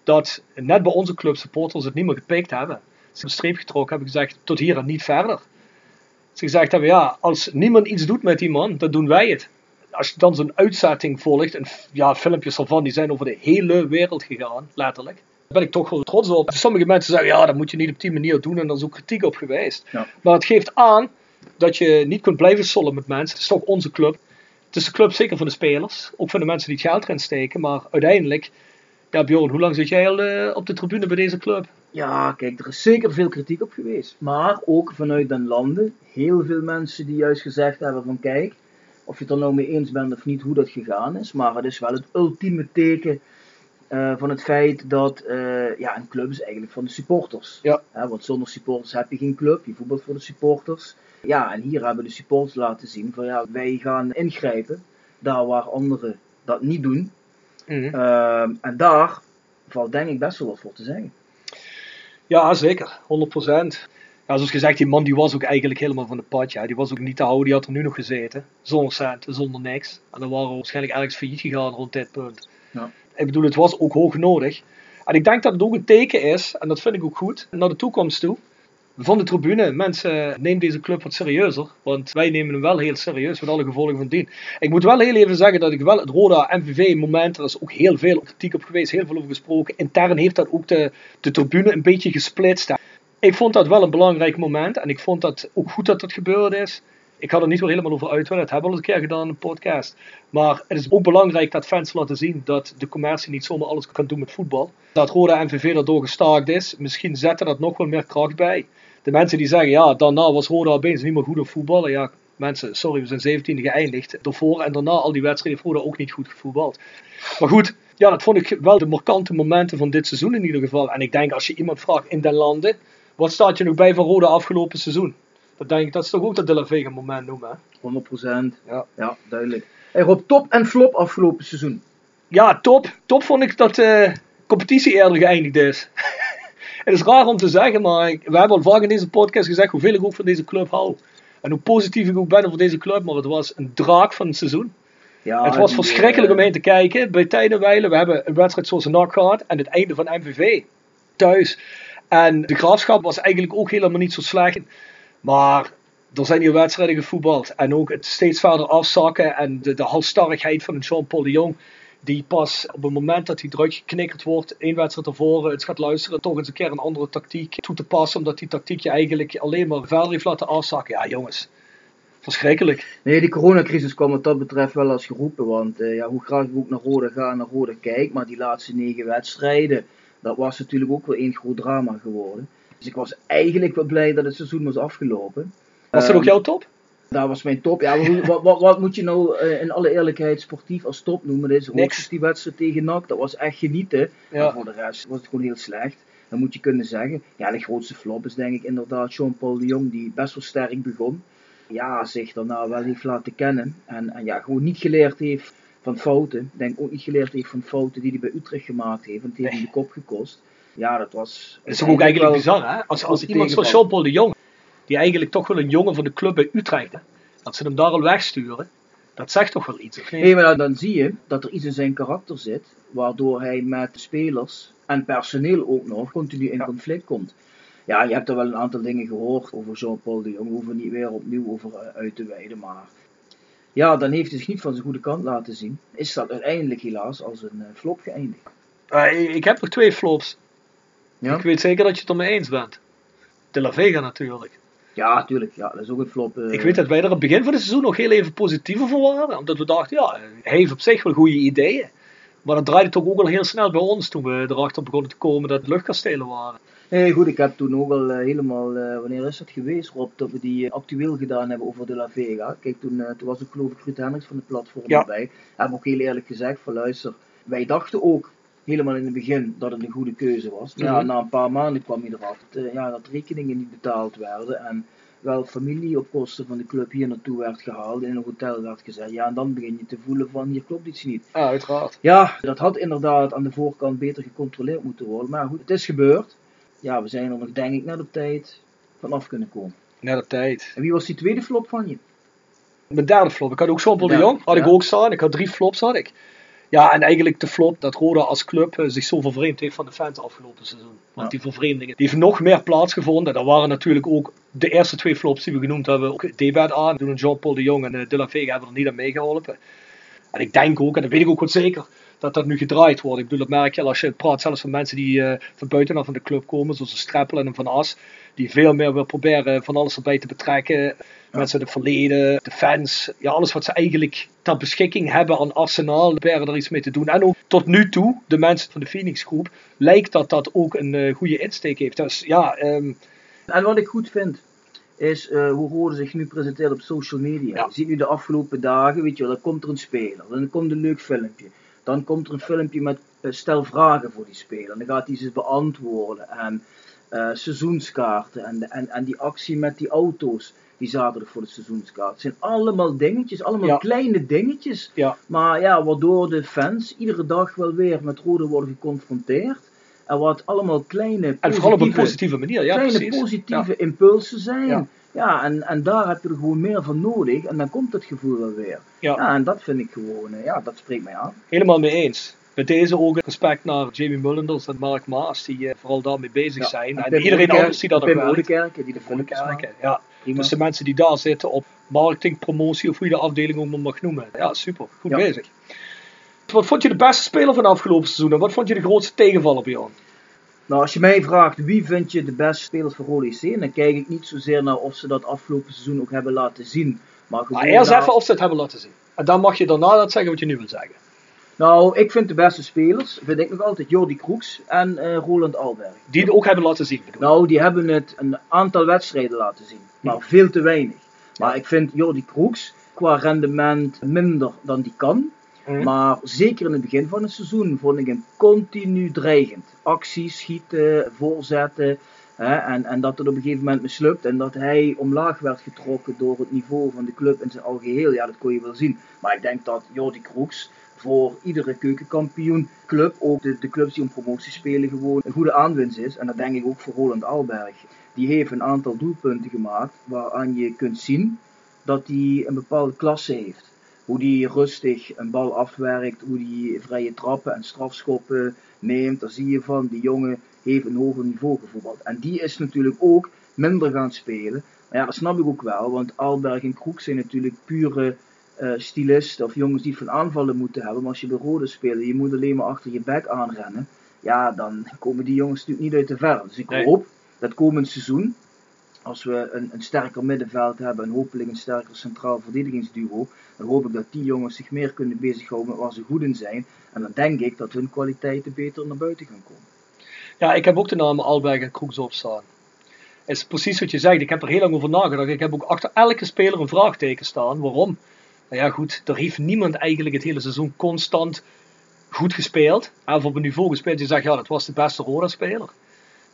dat net bij onze club supporters het niet meer gepikt hebben. Ze hebben een streep getrokken, hebben gezegd tot hier en niet verder. Ze gezegd hebben, ja, als niemand iets doet met die man, dan doen wij het. Als je dan zo'n uitzetting volgt, en ja, filmpjes ervan, die zijn over de hele wereld gegaan, letterlijk. Daar ben ik toch wel trots op. Sommige mensen zeggen, ja, dat moet je niet op die manier doen en daar is ook kritiek op geweest. Ja. Maar het geeft aan dat je niet kunt blijven sollen met mensen. Het is toch onze club. Het is de club zeker van de spelers, ook van de mensen die het geld erin steken, maar uiteindelijk Ja, Bjorn, hoe lang zit jij al eh, op de tribune bij deze club? Ja, kijk, er is zeker veel kritiek op geweest. Maar ook vanuit den landen, heel veel mensen die juist gezegd hebben van kijk, of je het er nou mee eens bent of niet hoe dat gegaan is, maar het is wel het ultieme teken eh, van het feit dat eh, ja, een club is eigenlijk van de supporters. Ja. Hè, want zonder supporters heb je geen club, je voetbalt voor de supporters. Ja, en hier hebben de supporters laten zien van ja, wij gaan ingrijpen daar waar anderen dat niet doen. Mhm. Ehm, en daar valt denk ik best wel wat voor te zeggen. Ja, zeker. 100%. Ja, zoals gezegd, die man die was ook eigenlijk helemaal van de pad. Ja. Die was ook niet te houden, die had er nu nog gezeten. Zonder centen, zonder niks. En dan waren we waarschijnlijk ergens failliet gegaan rond dit punt. Ja. Ik bedoel, het was ook hoog nodig. En ik denk dat het ook een teken is, en dat vind ik ook goed, naar de toekomst toe. Van de tribune, mensen, neem deze club wat serieuzer. Want wij nemen hem wel heel serieus, met alle gevolgen van dien. Ik moet wel heel even zeggen dat ik wel het Roda MVV moment, er is ook heel veel kritiek op geweest, heel veel over gesproken. Intern heeft dat ook de, de tribune een beetje gesplitst. Ik vond dat wel een belangrijk moment en ik vond dat ook goed dat dat gebeurd is. Ik ga er niet weer helemaal over uitweiden, dat hebben we al een keer gedaan in een podcast. Maar het is ook belangrijk dat fans laten zien dat de commercie niet zomaar alles kan doen met voetbal. Dat Roda MVV daardoor gestaakt is, misschien zetten dat nog wel meer kracht bij. De mensen die zeggen, ja, daarna was Roda opeens niet meer goed op voetballen. Ja, mensen, sorry, we zijn 17e geëindigd. Daarvoor en daarna al die wedstrijden heeft ook niet goed gevoetbald. Maar goed, ja, dat vond ik wel de markante momenten van dit seizoen in ieder geval. En ik denk, als je iemand vraagt in den landen, wat staat je nog bij van Roda afgelopen seizoen? Dat denk ik, dat is toch ook dat De La Vega moment noemen, hè? 100%. Ja. ja, duidelijk. Hey Rob, top en flop afgelopen seizoen. Ja, top. Top vond ik dat de competitie eerder geëindigd is. het is raar om te zeggen, maar ik- we hebben al vaak in deze podcast gezegd hoeveel ik ook van deze club hou. En hoe positief ik ook ben over deze club, maar het was een draak van het seizoen. Ja, het was verschrikkelijk eh, om heen te kijken. Bij tijden wijlen, we hebben een wedstrijd zoals een NAC gehad en het einde van MVV thuis. En de graafschap was eigenlijk ook helemaal niet zo slecht. Maar er zijn hier wedstrijden gevoetbald. En ook het steeds verder afzakken en de, de halstarrigheid van een Jean-Paul de Jong. Die pas op het moment dat hij eruit geknikkerd wordt, één wedstrijd ervoor, het gaat luisteren, toch eens een keer een andere tactiek toe te passen. Omdat die tactiek je eigenlijk alleen maar verder heeft laten afzakken. Ja, jongens. Verschrikkelijk. Nee, die coronacrisis kwam wat dat betreft wel als geroepen. Want eh, ja, hoe graag ik ook naar Rode ga en naar Rode kijk, maar die laatste negen wedstrijden, dat was natuurlijk ook wel één groot drama geworden. Dus ik was eigenlijk wel blij dat het seizoen was afgelopen. Was dat Ehm, ook jouw top? Daar was mijn top. Ja, wat, wat, wat moet je nou eh, in alle eerlijkheid sportief als top noemen? Dit is die wedstrijd tegen NAC, dat was echt genieten. Maar voor de rest was het gewoon heel slecht. Dan moet je kunnen zeggen, ja, de grootste flop is denk ik inderdaad Jean-Paul de Jong, die best wel sterk begon. Ja, zich daarna wel heeft laten kennen. En, en ja, gewoon niet geleerd heeft van fouten. Ik denk ook niet geleerd heeft van fouten die hij bij Utrecht gemaakt heeft. Heeft hem de kop gekost. Ja, dat was... Het is toch ook eigenlijk bizar, hè? Als, als iemand zoals. Jean-Paul de Jong, die eigenlijk toch wel een jongen van de club bij Utrecht, hè, dat ze hem daar al wegsturen, dat zegt toch wel iets, of niet? Nee, maar dan, dan zie je dat er iets in zijn karakter zit, waardoor hij met spelers en personeel ook nog continu in Ja. conflict komt. Ja, je hebt er wel een aantal dingen gehoord over Jean-Paul de Jong, we hoeven niet weer opnieuw over eh, uit te wijden, maar ja, dan heeft hij zich niet van zijn goede kant laten zien. Is dat uiteindelijk helaas als een eh, flop geëindigd. Eh, ik- ik heb nog twee flops. Ja, Ik weet zeker dat je het er mee eens bent. De La Vega natuurlijk. ja natuurlijk, ja, dat is ook een flop. eh. Ik weet dat wij er aan het begin van het seizoen nog heel even positiever voor waren. Omdat we dachten, ja, hij heeft op zich wel goede ideeën. Maar dat draaide toch ook al heel snel bij ons toen we erachter begonnen te komen dat het luchtkastelen waren. Nee, goed, ik heb toen ook al eh, helemaal, eh, wanneer is dat geweest Rob, dat we die actueel gedaan hebben over de La Vega. Kijk, toen, toen was ook geloof ik Ruud Hendricks van de platform Ja. erbij. Hebben ook heel eerlijk gezegd van luister, wij dachten ook helemaal in het begin dat het een goede keuze was. Maar ja, Mhm. na een paar maanden kwam je erachter dat, eh, ja, dat rekeningen niet betaald werden en wel familie op kosten van de club hier naartoe werd gehaald en in een hotel werd gezet. Ja, en dan begin je te voelen van hier klopt iets niet. Ja, uiteraard. Ja, dat had inderdaad aan de voorkant beter gecontroleerd moeten worden. Maar goed, het is gebeurd. Ja, we zijn er nog denk ik net op tijd vanaf kunnen komen. Net op tijd. En wie was die tweede flop van je? Mijn derde flop. Ik had ook Jean-Paul de Jong. Had ik ook staan. Ik had drie flops had ik. Ja, en eigenlijk de flop dat Roda als club eh, zich zo vervreemd heeft van de fans afgelopen seizoen. Want Ja. die vervreemdingen, die heeft nog meer plaatsgevonden. Dat waren natuurlijk ook de eerste twee flops die we genoemd hebben. Ook Debed aan. Toen Jean-Paul de Jong en eh, De La Vega hebben er niet aan meegeholpen. En ik denk ook, en dat weet ik ook wel zeker, dat dat nu gedraaid wordt. Ik bedoel, dat merk je als je praat zelfs van mensen die uh, van buitenaf van de club komen, zoals Streppel en een Van As, die veel meer wil proberen van alles erbij te betrekken. Mensen het verleden, de fans, ja, alles wat ze eigenlijk ter beschikking hebben aan arsenaal, proberen er iets mee te doen. En ook tot nu toe, de mensen van de Phoenix groep, lijkt dat dat ook een uh, goede insteek heeft. Dus ja... Um... En wat ik goed vind, is uh, hoe Rode zich nu presenteert op social media. Je ziet nu de afgelopen dagen, weet je wel, dan komt er een speler, dan komt een leuk filmpje. Dan komt er een filmpje met uh, stel vragen voor die speler. Dan gaat hij ze beantwoorden. En uh, seizoenskaarten en, en, en die actie met die auto's die zaterdag voor de seizoenskaart. Het zijn allemaal dingetjes, allemaal kleine dingetjes. Ja. Maar ja, waardoor de fans iedere dag wel weer met rode worden geconfronteerd. En wat allemaal kleine En vooral op een positieve manier, ja Kleine precies. positieve impulsen zijn. Ja. en, en daar heb je er gewoon meer van nodig. En dan komt het gevoel wel weer. Ja. en dat vind ik gewoon, ja, dat spreekt mij aan. Helemaal mee eens. Met deze ook respect naar Jamie Mullenders en Mark Maas, die uh, vooral daarmee bezig zijn. En, en iedereen anders die dat ook werkt. die de filmpjes Ja, Prima. dus de mensen die daar zitten op marketing, promotie of hoe je de afdeling ook mag noemen. Ja, super. Goed bezig. Wat vond je de beste speler van het afgelopen seizoen en wat vond je de grootste tegenvaller, Bjorn? Nou, als je mij vraagt wie vind je de beste spelers voor Rode IC, dan kijk ik niet zozeer naar of ze dat afgelopen seizoen ook hebben laten zien. Maar, maar eerst even of ze het hebben laten zien. En dan mag je daarna dat zeggen wat je nu wil zeggen. Nou, ik vind de beste spelers, vind ik nog altijd Jordi Kroeks en uh, Roland Alberg. Die het ook hebben laten zien? Bedoel. Nou, die hebben het een aantal wedstrijden laten zien, maar ja. veel te weinig. Maar ik vind Jordi Kroeks qua rendement minder dan die kan. Mm. Maar zeker in het begin van het seizoen vond ik hem continu dreigend. Acties, schieten, voorzetten. Hè, en, en dat het op een gegeven moment mislukt. En dat hij omlaag werd getrokken door het niveau van de club in zijn algeheel. Ja, dat kon je wel zien. Maar ik denk dat Jordi Kroeks voor iedere keukenkampioenclub, ook de, de clubs die om promotie spelen, gewoon een goede aanwinst is. En dat denk ik ook voor Roland Alberg. Die heeft een aantal doelpunten gemaakt waaraan je kunt zien dat hij een bepaalde klasse heeft. Hoe die rustig een bal afwerkt, hoe die vrije trappen en strafschoppen neemt. Daar zie je van, die jongen heeft een hoger niveau gevoetbald. En die is natuurlijk ook minder gaan spelen. Maar ja, dat snap ik ook wel, want Alberg en Kroek zijn natuurlijk pure uh, stylisten of jongens die van aanvallen moeten hebben. Maar als je bij Rode speelt, je moet alleen maar achter je bek aanrennen. Ja, dan komen die jongens natuurlijk niet uit de verf. Dus ik nee. hoop dat komend seizoen, als we een, een sterker middenveld hebben en hopelijk een sterker centraal verdedigingsduo, dan hoop ik dat die jongens zich meer kunnen bezighouden met waar ze goed in zijn. En dan denk ik dat hun kwaliteiten beter naar buiten gaan komen. Ja, ik heb ook de namen Alberg en opstaan. Het is precies wat je zegt. Ik heb er heel lang over nagedacht. Ik heb ook achter elke speler een vraagteken staan. Waarom? Nou ja, goed, er heeft niemand eigenlijk het hele seizoen constant goed gespeeld. Of op een niveau gespeeld. Je zegt, ja, dat was de beste Roda-speler.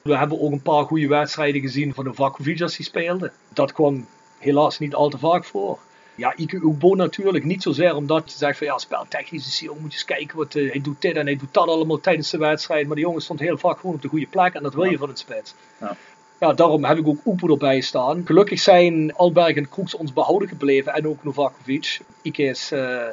We hebben ook een paar goede wedstrijden gezien van de Vakovic als hij speelde. Dat kwam helaas niet al te vaak voor. Ja, Ike Ubo natuurlijk. Niet zozeer omdat je zegt van ja, speltechnisch is hij ook. Moet je eens kijken wat uh, hij doet dit en hij doet dat allemaal tijdens de wedstrijd. Maar de jongen stond heel vaak gewoon op de goede plek en dat wil je van het spits. Ja. Ja, daarom heb ik ook Oepo erbij staan. Gelukkig zijn Alberg en Kroeks ons behouden gebleven en ook Novakovic. Ike is uh,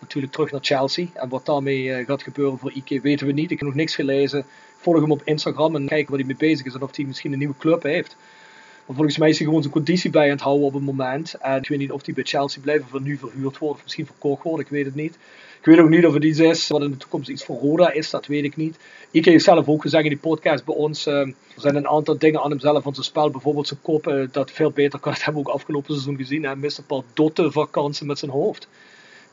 natuurlijk terug naar Chelsea. En wat daarmee uh, gaat gebeuren voor Ike weten we niet. Ik heb nog niks gelezen. Volg hem op Instagram en kijk waar hij mee bezig is en of hij misschien een nieuwe club heeft. Maar volgens mij is hij gewoon zijn conditie bij aan het houden op het moment. En ik weet niet of hij bij Chelsea blijft of er nu verhuurd wordt of misschien verkocht wordt. Ik weet het niet. Ik weet ook niet of het iets is wat in de toekomst iets voor Roda is, dat weet ik niet. Ike heeft zelf ook gezegd in die podcast bij ons, uh, er zijn een aantal dingen aan hemzelf van zijn spel, bijvoorbeeld zijn kop, uh, dat veel beter kan. Dat hebben we ook afgelopen seizoen gezien. Hij mist een paar dotte met zijn hoofd.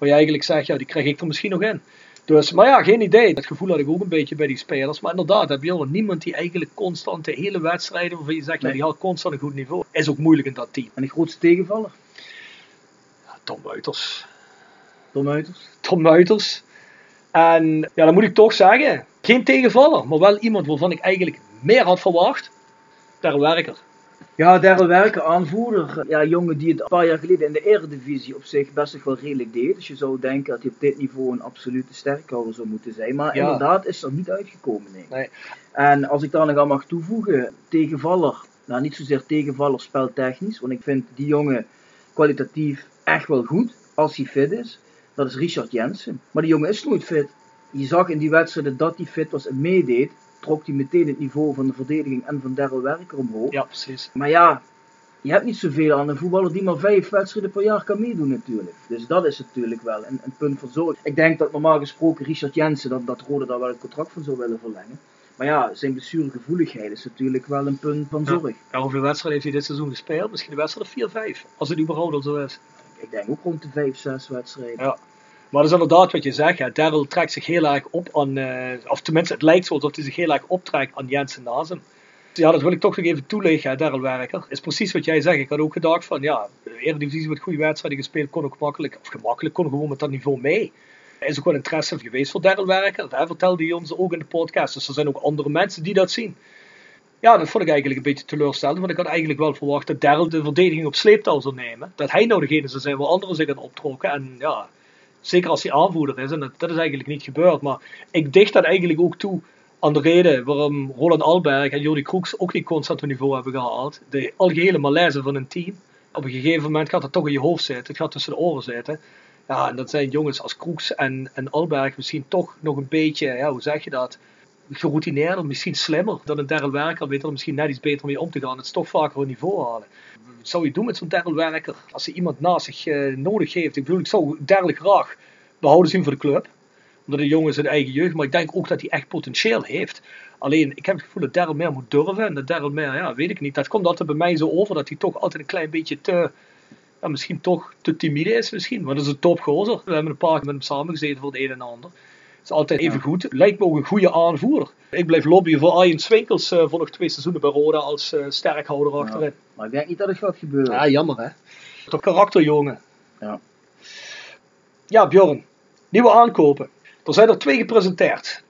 Waar je eigenlijk zegt, ja, die krijg ik er misschien nog in. Dus, maar ja, geen idee. Dat gevoel had ik ook een beetje bij die spelers. Maar inderdaad, heb je al niemand die eigenlijk constant de hele wedstrijden, waarvan je zegt, nee. ja, die haalt constant een goed niveau. Is ook moeilijk in dat team. En de grootste tegenvaller? Ja, Tom Muiters. Tom Muiters? Tom Muiters. En ja, dan moet ik toch zeggen, geen tegenvaller, maar wel iemand waarvan ik eigenlijk meer had verwacht. Ter werker. Ja, Daryl Werker, aanvoerder. Ja, jongen die het een paar jaar geleden in de Eredivisie op zich best wel redelijk deed. Dus je zou denken dat hij op dit niveau een absolute sterkhouder zou moeten zijn. Maar ja. inderdaad is er niet uitgekomen. Nee. nee. En als ik daar nog aan mag toevoegen, tegenvaller. Nou, niet zozeer tegenvaller speltechnisch. Want ik vind die jongen kwalitatief echt wel goed. Als hij fit is. Dat is Richard Jensen. Maar die jongen is nooit fit. Je zag in die wedstrijden dat hij fit was en meedeed trok hij meteen het niveau van de verdediging en van Daryl Werker omhoog. Ja, precies. Maar ja, je hebt niet zoveel aan een voetballer die maar vijf wedstrijden per jaar kan meedoen natuurlijk. Dus dat is natuurlijk wel een, een punt van zorg. Ik denk dat normaal gesproken Richard Jensen, dat, dat Rode daar wel het contract van zou willen verlengen. Maar ja, zijn blessuregevoeligheid is natuurlijk wel een punt van zorg. Ja, hoeveel wedstrijden heeft hij dit seizoen gespeeld? Misschien een wedstrijd of 4, 5. Als het überhaupt al zo is. Ik denk ook rond de 5, 6 wedstrijden. Ja. Maar dat is inderdaad wat je zegt. Ja. Daryl trekt zich heel erg op aan, uh, of tenminste het lijkt zo alsof hij zich heel erg optrekt aan Jensen naast hem. Ja, dat wil ik toch nog even toelichten, Daryl Werker. is precies wat jij zegt. Ik had ook gedacht van, ja, Eredivisie met goede wedstrijden gespeeld kon ook makkelijk, of gemakkelijk, kon gewoon met dat niveau mee. Is ook wel interesse geweest voor Daryl Werker. Dat vertelde hij ons ook in de podcast. Dus er zijn ook andere mensen die dat zien. Ja, dat vond ik eigenlijk een beetje teleurstellend. Want ik had eigenlijk wel verwacht dat Daryl de verdediging op sleeptouw zou nemen. Dat hij nou degene zou zijn waar anderen zich aan optrokken. En ja, zeker als hij aanvoerder is. En dat, dat is eigenlijk niet gebeurd. Maar ik dicht dat eigenlijk ook toe aan de reden waarom Roland Alberg en Jordi Kroeks ook niet constant een niveau hebben gehaald. De algehele malaise van een team. Op een gegeven moment gaat het toch in je hoofd zitten. Het gaat tussen de oren zitten. Ja, en dat zijn jongens als Kroeks en, en Alberg misschien toch nog een beetje, ja, hoe zeg je dat? Geroutineerder, misschien slimmer dan een Daryl Werker. Weet er misschien net iets beter mee om te gaan. Het is toch vaker een niveau halen. Wat zou je doen met zo'n Werker? Als hij iemand naast zich uh, nodig heeft. Ik bedoel, ik zou Daryl graag behouden zien voor de club omdat de jongen zijn eigen jeugd. Maar ik denk ook dat hij echt potentieel heeft. Alleen, ik heb het gevoel dat Daryl meer moet durven. En dat meer, ja, weet ik niet. Dat komt altijd bij mij zo over dat hij toch altijd een klein beetje te. Ja, misschien toch te timide is, misschien. Want dat is een topgozer. We hebben een paar keer met hem samengezeten voor het een en ander. Het is altijd even goed. Lijkt me ook een goede aanvoerder. Ik blijf lobbyen voor Arjen Swinkels uh, voor nog twee seizoenen bij Roda als uh, sterkhouder achterin. Maar ik denk niet dat het gaat gebeuren. Ja, jammer hè. Toch karakterjongen. Ja. Ja, Bjorn. Nieuwe aankopen. Er zijn er twee gepresenteerd.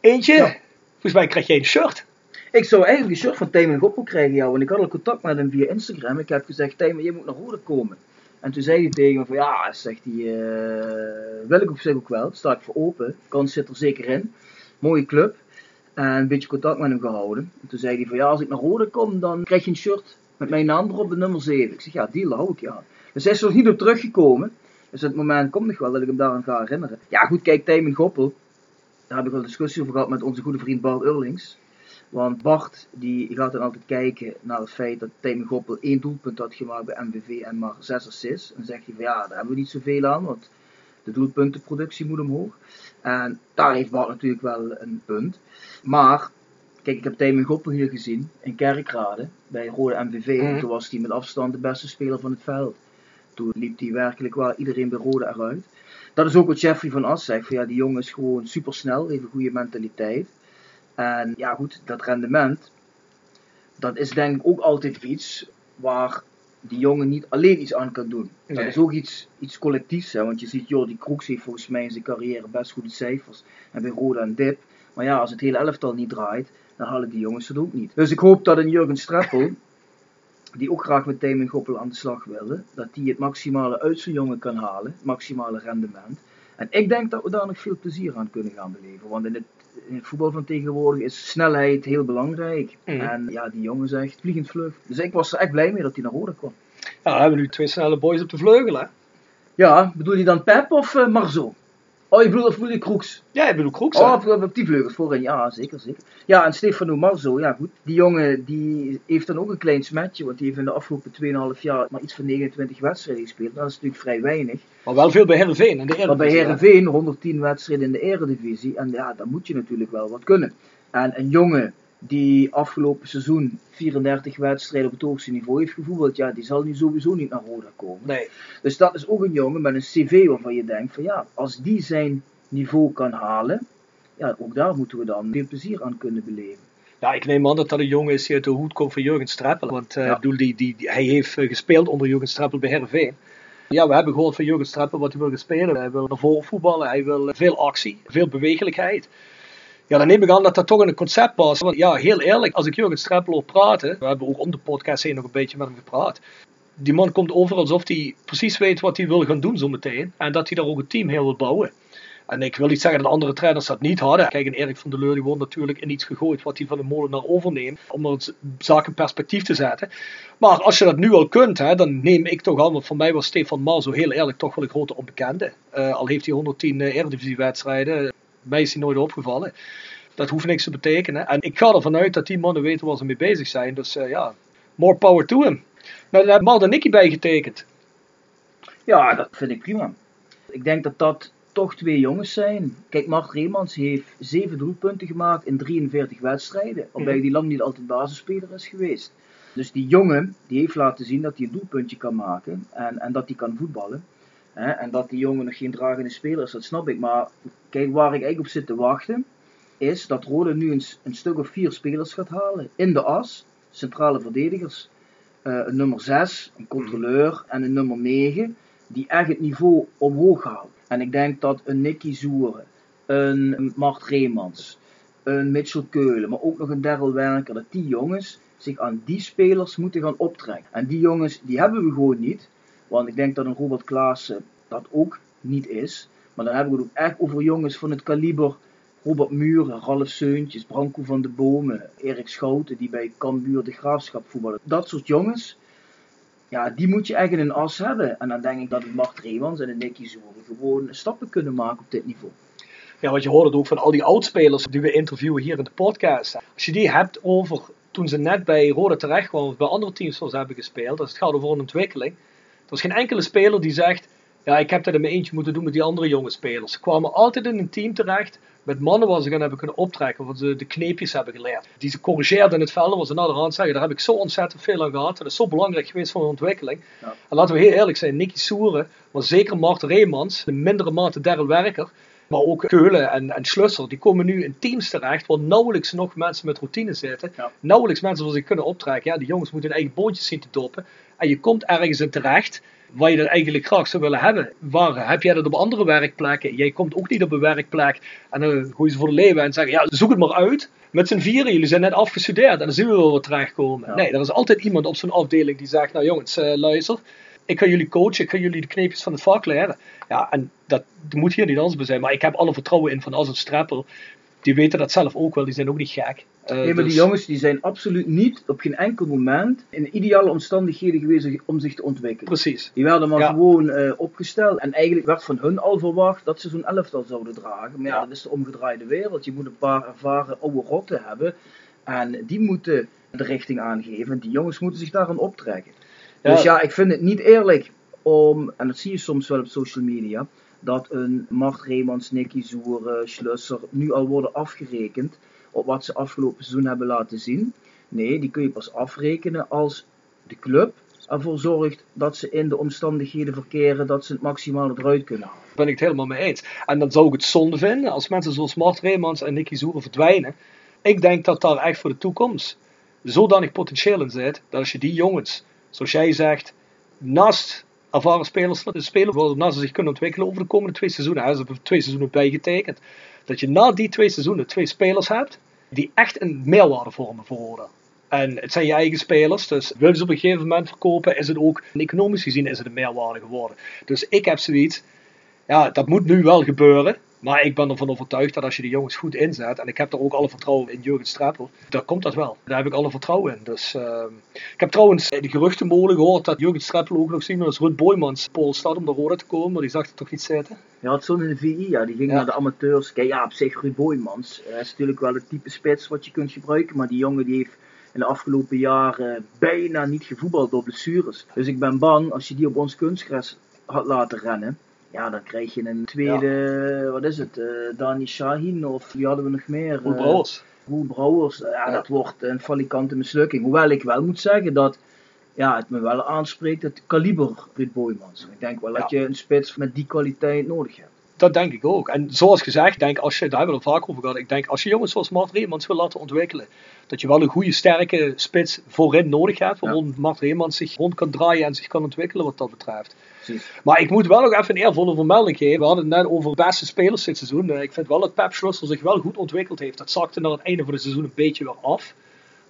Eentje, ja. volgens mij krijg jij een shirt. Ik zou eigenlijk een shirt van Tijmen Goppel krijgen, ja, want ik had al contact met hem via Instagram. Ik heb gezegd, Tijmen, je moet naar Rode komen. En toen zei hij tegen me van, ja, zegt hij, wil ik op zich ook wel. Sta ik voor open. Kans zit er zeker in. Mooie club. En een beetje contact met hem gehouden. En toen zei hij van, ja, als ik naar Rode kom, dan krijg je een shirt met mijn naam erop, de nummer 7. Ik zeg, ja, die hou ik, ja. Dus hij is er niet op teruggekomen. Dus het moment komt nog wel dat ik hem daaraan ga herinneren. Ja, goed, kijk, Tijmen Goppel. Daar heb ik wel discussie over gehad met onze goede vriend Bart Eurlings. Want Bart die gaat dan altijd kijken naar het feit dat Tijmen Goppel één doelpunt had gemaakt bij MVV en maar zes assists. En dan zegt hij van ja, daar hebben we niet zoveel aan, want de doelpuntenproductie moet omhoog. En daar heeft Bart natuurlijk wel een punt. Maar, kijk, ik heb Tijmen Goppel hier gezien in Kerkrade bij Rode MVV. En toen was hij met afstand de beste speler van het veld. Toen liep hij werkelijk waar iedereen bij Rode eruit. Dat is ook wat Jeffrey van As zegt. Van, ja, die jongen is gewoon super snel, heeft een goede mentaliteit. En ja, goed, dat rendement, dat is denk ik ook altijd iets waar die jongen niet alleen iets aan kan doen. Dat is ook iets, iets collectiefs. Hè? Want je ziet, joh, die Kroeks heeft volgens mij in zijn carrière best goede cijfers. En bij Roda en Dip. Maar ja, als het hele elftal niet draait, dan halen die jongens het ook niet. Dus ik hoop dat een Jurgen Streppel, die ook graag met Damon Goppel aan de slag wilde, dat die het maximale uit zijn jongen kan halen, het maximale rendement. En ik denk dat we daar nog veel plezier aan kunnen gaan beleven. Want in het, in het voetbal van tegenwoordig is snelheid heel belangrijk. Mhm. En ja, die jongen zegt vliegend vlug. Dus ik was er echt blij mee dat hij naar Rode kwam. Ja, we hebben nu twee snelle boys op de vleugel, hè? Ja, bedoel je dan Pep of eh, Marzo? Oh, je bedoelt, of bedoel je Kroeks? Ja, ik bedoel Kroeks, Oh, op, die vleugels voorin, ja, zeker, zeker. Ja, en Stefano Marzo, ja goed. Die jongen die heeft dan ook een klein smetje, want die heeft in de afgelopen 2,5 jaar maar iets van 29 wedstrijden gespeeld. Dat is natuurlijk vrij weinig. Maar wel veel bij Heerenveen in de Maar bij Eredivisie? Herenveen 110 wedstrijden in de Eredivisie. En ja, dan moet je natuurlijk wel wat kunnen. En een jongen die afgelopen seizoen 34 wedstrijden op het hoogste niveau heeft gevoetbald, ja, die zal nu sowieso niet naar Roda komen. Nee. Dus dat is ook een jongen met een cv waarvan je denkt van ja, als die zijn niveau kan halen, ja, ook daar moeten we dan veel plezier aan kunnen beleven. Ja, ik neem aan dat dat een jongen is die uit de hoed komt van Jurgen Streppel. Want Ja. ik bedoel, die, die, die- hij heeft eh, gespeeld onder Jurgen Streppel bij Heerenveen. Ja, we hebben gehoord van Jurgen Streppel wat hij wil spelen. Hij wil naar voren voetballen, hij wil veel actie, veel bewegelijkheid. Ja, dan neem ik aan dat dat toch in een concept past. Want ja, heel eerlijk, als ik Jurgen Streppel hoor praten, we hebben ook om de podcast heen nog een beetje met hem gepraat. Die man komt over alsof hij precies weet wat hij wil gaan doen zometeen. En dat hij daar ook een team heel wil bouwen. En ik wil niet zeggen dat andere trainers dat niet hadden. Kijk, en Erik van der Leur die wordt natuurlijk in iets gegooid wat hij van de molenaar overneemt. Om het zaak in perspectief te zetten. Maar als je dat nu al kunt, hè, dan neem ik toch aan. Want voor mij was Stefan Marzo heel eerlijk toch wel een grote onbekende. Eh, al heeft hij 110 uh, Eredivisie-wedstrijden. Mij is hij nooit opgevallen. Dat hoeft niks te betekenen. En ik ga ervan uit dat die mannen weten waar ze mee bezig zijn. Dus eh, ja, more power to him. Nou, daar heeft Mald en Nicky bij getekend. Ja, dat vind ik prima. Ik denk dat dat toch twee jongens zijn. Kijk, Mart Reemans heeft zeven doelpunten gemaakt in 43 wedstrijden. Waarbij Mhm. hij lang niet altijd basisspeler is geweest. Dus die jongen, die heeft laten zien dat hij een doelpuntje kan maken. En, en dat hij kan voetballen. Hè? En dat die jongen nog geen dragende speler is, dat snap ik. Maar kijk, waar ik eigenlijk op zit te wachten, is dat Rode nu een, een stuk of vier spelers gaat halen. In de as, centrale verdedigers. Eh, een nummer 6, een controleur en een nummer 9 die echt het niveau omhoog halen. En ik denk dat een Nicky Zoeren, een Mart Reemans, een Mitchell Keulen, maar ook nog een Daryl Werker, dat die jongens zich aan die spelers moeten gaan optrekken. En die jongens, die hebben we gewoon niet. Want ik denk dat een Robert Klaassen dat ook niet is. Maar dan hebben we het ook echt over jongens van het kaliber Robert Muren, Ralf Seuntjes, Branko van de Bomen, Erik Schouten, die bij Cambuur de Graafschap voetballen. Dat soort jongens, ja, die moet je echt in een as hebben. En dan denk ik dat een Mart Reemans en een Nicky Zoeren gewoon stappen kunnen maken op dit niveau. Ja, want je hoort het ook van al die oudspelers die we interviewen hier in de podcast. Als je die hebt over toen ze net bij Rode terecht kwamen, of bij andere teams zoals ze hebben gespeeld, als het gaat over een ontwikkeling. Er is geen enkele speler die zegt, ja, ik heb dat in mijn eentje moeten doen met die andere jonge spelers. Ze kwamen altijd in een team terecht met mannen waar ze gaan hebben kunnen optrekken, waar ze de kneepjes hebben geleerd. Die ze corrigeerden in het veld, waar ze naderhand zeggen, daar heb ik zo ontzettend veel aan gehad. Dat is zo belangrijk geweest voor hun ontwikkeling. Ja. En laten we heel eerlijk zijn, Nicky Soeren, maar zeker Mart Reemans, de mindere mate Daryl Werker, maar ook Keulen en, en Schlusser, die komen nu in teams terecht waar nauwelijks nog mensen met routine zitten. Ja. Nauwelijks mensen waar ze kunnen optrekken. Ja, die jongens moeten hun eigen boontjes zien te doppen. En je komt ergens in terecht waar je dat eigenlijk graag zou willen hebben. Waar heb jij dat op andere werkplekken? Jij komt ook niet op een werkplek en dan gooi je ze voor de leeuwen en zeggen, ja, zoek het maar uit. Met z'n vieren, jullie zijn net afgestudeerd en dan zien we wel wat terechtkomen. Ja. Nee, er is altijd iemand op zo'n afdeling die zegt, nou jongens, eh, luister, ik kan jullie coachen, ik kan jullie de kneepjes van het vak leren. Ja, en dat moet hier niet anders bij zijn. Maar ik heb alle vertrouwen in van als een strappel. Die weten dat zelf ook wel, die zijn ook niet gek. Eh, Nee, maar dus- die jongens die zijn absoluut niet op geen enkel moment in ideale omstandigheden geweest om zich te ontwikkelen. Precies. Die werden maar Ja. gewoon eh, opgesteld. En eigenlijk werd van hun al verwacht dat ze zo'n elftal zouden dragen. Maar ja, Ja. dat is de omgedraaide wereld. Je moet een paar ervaren oude rotten hebben. En die moeten de richting aangeven. En die jongens moeten zich daaraan optrekken. Ja. Dus ja, ik vind het niet eerlijk om, en dat zie je soms wel op social media, dat een Mart Reemans, Nicky Zoeren, Schlusser nu al worden afgerekend op wat ze afgelopen seizoen hebben laten zien. Nee, die kun je pas afrekenen als de club ervoor zorgt dat ze in de omstandigheden verkeren dat ze het maximaal eruit kunnen halen. Daar ben ik het helemaal mee eens. En dan zou ik het zonde vinden als mensen zoals Mart Reemans en Nicky Zoeren verdwijnen. Ik denk dat daar echt voor de toekomst zodanig potentieel in zit, dat als je die jongens, zoals jij zegt, naast ervaren spelers spelen, waarna ze zich kunnen ontwikkelen over de komende twee seizoenen, hè, ze hebben twee seizoenen bijgetekend, dat je na die twee seizoenen twee spelers hebt die echt een meerwaarde vormen voor Roda. En het zijn je eigen spelers, dus wil je ze op een gegeven moment verkopen, is het ook economisch gezien is het een meerwaarde geworden. Dus ik heb zoiets, ja, dat moet nu wel gebeuren. Maar ik ben ervan overtuigd dat als je die jongens goed inzet, en ik heb er ook alle vertrouwen in Jurgen Strappel, dan komt dat wel. Daar heb ik alle vertrouwen in. Dus, ehm, ik heb trouwens de geruchtenmolen gehoord dat Jurgen Strappel ook nog zien als Ruud Boymans Pool staat om naar Roda te komen, maar die zag het toch niet zitten. Je had zo'n in de VI, ja, die ging Ja. naar de amateurs. Kijk, ja, op zich Ruud Boymans eh, is natuurlijk wel het type spits wat je kunt gebruiken. Maar die jongen die heeft in de afgelopen jaren bijna niet gevoetbald door blessures. Dus ik ben bang, als je die op ons kunstgras had laten rennen, ja, dan krijg je een tweede, wat is het, eh Dani Shahin of wie hadden we nog meer? Roel Eh, Brouwers. Roel Brouwers. Ja, Ja. dat wordt een falikante mislukking. Hoewel ik wel moet zeggen dat ja, het me wel aanspreekt het kaliber Ruud Boymans. Ik denk wel dat je een spits met die kwaliteit nodig hebt. Dat denk ik ook. En zoals gezegd, denk als je, daar hebben we het vaak over gehad, ik denk als je jongens zoals Mart Reemans wil laten ontwikkelen, dat je wel een goede, sterke spits voorin nodig hebt, waarom Mart Reemans zich rond kan draaien en zich kan ontwikkelen wat dat betreft. Precies. Maar ik moet wel nog even een eervolle vermelding geven. We hadden het net over beste spelers dit seizoen. Eh, Ik vind wel dat Pep Schlusser zich wel goed ontwikkeld heeft. Dat zakte naar het einde van het seizoen een beetje weer af.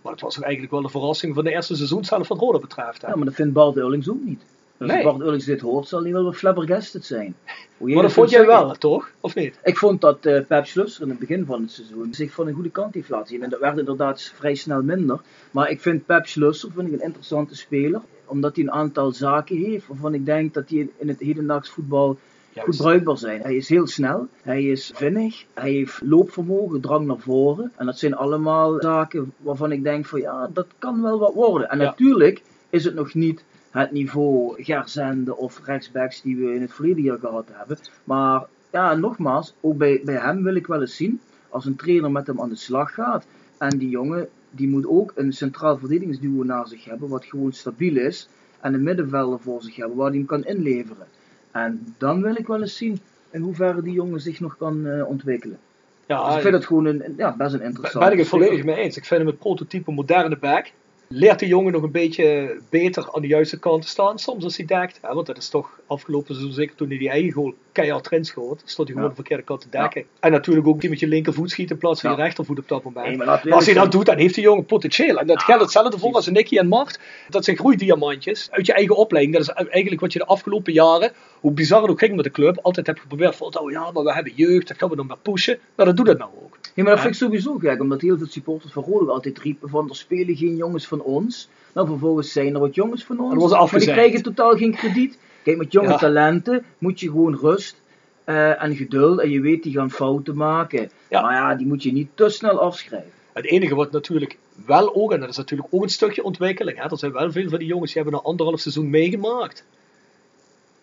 Maar het was eigenlijk wel de verrassing van de eerste seizoenshelft wat Roda betreft. Hè. Ja, maar dat vindt Bart Eurlings ook niet. Dus Nee. als Bart dit hoort, zal hij wel flabbergasted zijn. Hoe maar dat vond jij wel, toch? Of niet? Ik vond dat eh Pep Schlusser in het begin van het seizoen zich van een goede kant heeft laten zien. En dat werd inderdaad vrij snel minder. Maar ik vind Pep Schlusser vind ik een interessante speler. Omdat hij een aantal zaken heeft waarvan ik denk dat hij in het hedendaags voetbal goed bruikbaar zijn. Hij is heel snel, hij is vinnig, hij heeft loopvermogen, drang naar voren. En dat zijn allemaal zaken waarvan ik denk van ja, dat kan wel wat worden. En Ja. natuurlijk is het nog niet het niveau Gerzende of rechtsbacks die we in het verleden jaar gehad hebben. Maar ja, nogmaals, ook bij, bij hem wil ik wel eens zien, als een trainer met hem aan de slag gaat. En die jongen, die moet ook een centraal verdedigingsduo naar zich hebben, wat gewoon stabiel is. En een middenvelder voor zich hebben, waar hij hem kan inleveren. En dan wil ik wel eens zien in hoeverre die jongen zich nog kan eh, ontwikkelen. Ja, Dus ik vind het gewoon een, ja, best een interessant. ben ik het volledig mee eens. Ik vind hem het prototype moderne back. Leert de jongen nog een beetje beter aan de juiste kant te staan soms als hij dekt. Want dat is toch afgelopen seizoen, zeker toen hij die eigen goal keihard erin schoot, stond hij gewoon de verkeerde kant te dekken. En natuurlijk ook die met je linkervoet schiet in plaats van je rechtervoet op dat moment. Nee, maar als hij dat doet, dan heeft die jongen potentieel. En dat geldt hetzelfde voor als Nicky en Mart. Dat zijn groeidiamantjes uit je eigen opleiding. Dat is eigenlijk wat je de afgelopen jaren, hoe bizar het ook ging met de club, altijd hebt geprobeerd van, oh ja, maar we hebben jeugd, dat gaan we dan maar pushen. Nou, dat doet het nou ook. Ja, maar dat vind ik sowieso gek, omdat heel veel supporters van Rode altijd riepen van er spelen geen jongens van ons. Nou, vervolgens zijn er wat jongens van ons, dat maar die krijgen totaal geen krediet. Kijk, met jonge Ja. talenten moet je gewoon rust eh, en geduld en je weet die gaan fouten maken. Ja. Maar ja, die moet je niet te snel afschrijven. Het enige wat natuurlijk wel ook, en dat is natuurlijk ook een stukje ontwikkeling, hè, er zijn wel veel van die jongens die hebben een anderhalf seizoen meegemaakt.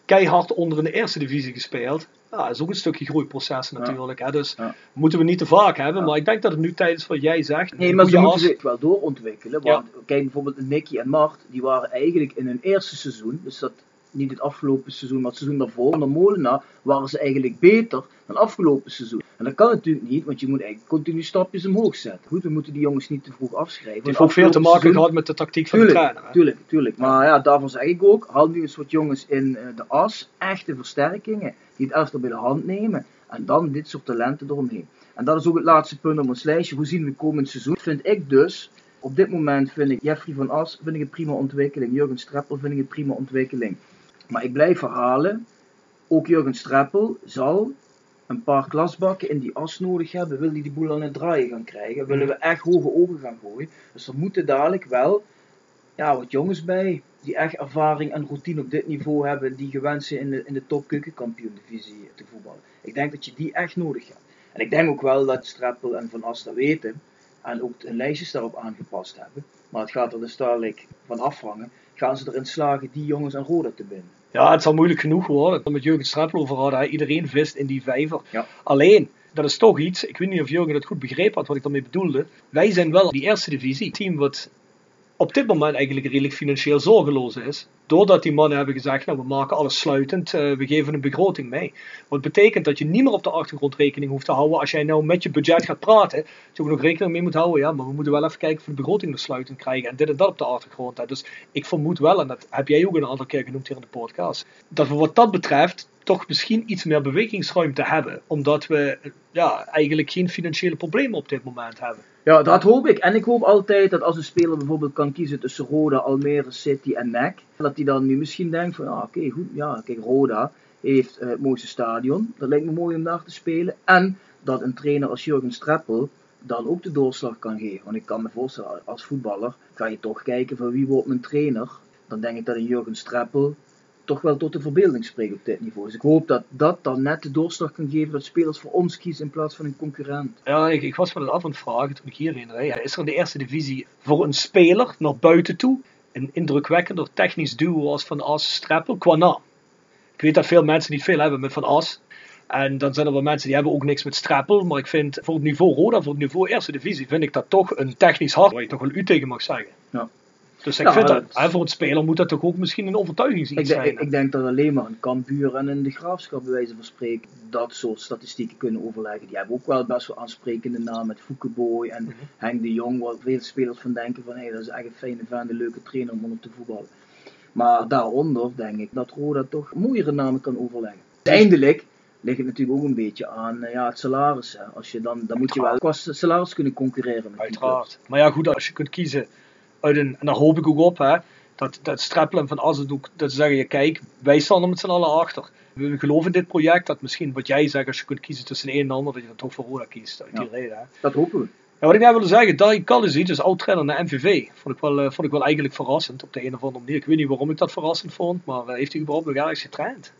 Keihard onder in de eerste divisie gespeeld. Ja, dat is ook een stukje groeiproces natuurlijk. Hè, dus Ja. moeten we niet te vaak hebben, maar ik denk dat het nu tijd is wat jij zegt. Nee, maar ze moeten zich wel doorontwikkelen. Want kijk bijvoorbeeld Nicky en Mart, die waren eigenlijk in hun eerste seizoen, dus dat niet het afgelopen seizoen, maar het seizoen daarvoor, onder Molenaar, waren ze eigenlijk beter dan afgelopen seizoen. En dat kan natuurlijk niet, want je moet eigenlijk continu stapjes omhoog zetten. Goed, we moeten die jongens niet te vroeg afschrijven. Het heeft ook veel te maken seizoen- gehad met de tactiek van de trainer. hè. tuurlijk, tuurlijk. Maar ja, daarvoor zeg ik ook, haal nu eens wat jongens in eh, de as, echte versterkingen, die het elftal bij de hand nemen. En dan dit soort talenten eromheen. En dat is ook het laatste punt op ons lijstje. Hoe zien we komend seizoen? Vind ik dus, op dit moment vind ik Jeffrey van As vind ik een prima ontwikkeling. Jurgen Streppel vind ik een prima ontwikkeling. Maar ik blijf verhalen, ook Jurgen Streppel zal een paar klasbakken in die as nodig hebben. Wil hij die boel aan het draaien gaan krijgen? Willen we echt hoge ogen gaan gooien? Dus er moeten dadelijk wel ja, wat jongens bij die echt ervaring en routine op dit niveau hebben, die gewend zijn in de, in de top divisie te voetballen. Ik denk dat je die echt nodig hebt. En ik denk ook wel dat Streppel en Van As dat weten en ook hun lijstjes daarop aangepast hebben. Maar het gaat er dus dadelijk van afhangen. Gaan ze erin slagen die jongens aan Roda te binden? Ja, het zal moeilijk genoeg worden. Met Jurgen Streppel over hadden, iedereen vist in die vijver. Ja. Alleen, dat is toch iets, ik weet niet of Jurgen het goed begrepen had wat ik daarmee bedoelde. Wij zijn wel die eerste divisie, team wat op dit moment eigenlijk redelijk financieel zorgeloos is. Doordat die mannen hebben gezegd, nou we maken alles sluitend, eh, we geven een begroting mee. Wat betekent dat je niet meer op de achtergrond rekening hoeft te houden als jij nou met je budget gaat praten. Dat je ook nog rekening mee moet houden, ja, maar we moeten wel even kijken of we de begroting nog sluitend krijgen. En dit en dat op de achtergrond. Dus ik vermoed wel, en dat heb jij ook een aantal keer genoemd hier in de podcast, dat we wat dat betreft toch misschien iets meer bewegingsruimte hebben. Omdat we ja, eigenlijk geen financiële problemen op dit moment hebben. Ja, dat hoop ik. En ik hoop altijd dat als een speler bijvoorbeeld kan kiezen tussen Roda, Almere City en NEC, dat hij dan nu misschien denkt van, ja, oké, goed, ja, kijk, Roda heeft eh, het mooiste stadion. Dat lijkt me mooi om daar te spelen. En dat een trainer als Jurgen Streppel dan ook de doorslag kan geven. Want ik kan me voorstellen, als voetballer ga je toch kijken van wie wordt mijn trainer. Dan denk ik dat een Jurgen Streppel toch wel tot de verbeelding spreekt op dit niveau. Dus ik hoop dat dat dan net de doorslag kan geven dat spelers voor ons kiezen in plaats van een concurrent. Ja, ik, ik was me dat af aan het vragen toen ik hierheen reed. Is er in de eerste divisie voor een speler naar buiten toe een indrukwekkender technisch duo als Van As Streppel qua naam? Ik weet dat veel mensen niet veel hebben met Van As. En dan zijn er wel mensen die hebben ook niks met Streppel. Maar ik vind voor het niveau Roda, voor het niveau eerste divisie, vind ik dat toch een technisch hart waar je toch wel u tegen mag zeggen. Ja. Dus ik Ja, vind dat, hè, voor een speler moet dat toch ook misschien een denk, zijn. ik, ik denk dat alleen maar een Kambuur en een De Graafschap bij wijze van spreken dat soort statistieken kunnen overleggen. Die hebben ook wel best wel aansprekende namen met Foukeboy en Mhm. Henk de Jong, waar veel spelers van denken van hé, dat is echt een fijne vent, een leuke trainer om onder te voetballen. Maar daaronder denk ik dat Roda toch mooiere namen kan overleggen. Uiteindelijk ligt het natuurlijk ook een beetje aan eh, ja, het salaris. Hè. Als je dan, dan moet je wel qua salaris kunnen concurreren met. Uiteraard. Maar ja, goed, als je kunt kiezen uit een, en daar hoop ik ook op, hè, dat, dat Streppel en Van Assen ook, dat ze zeggen, je kijk, wij staan er met z'n allen achter. We geloven in dit project, dat misschien wat jij zegt, als je kunt kiezen tussen een en de ander, dat je dan toch voor Roda kiest. Uit die reden, hè. Dat hopen we. Ja, wat ik net wilde zeggen, Dari Kalisic is oud-trainer naar MVV. Vond ik, wel, eh, vond ik wel eigenlijk verrassend op de een of andere manier. Ik weet niet waarom ik dat verrassend vond, maar eh, heeft hij überhaupt nog ergens getraind?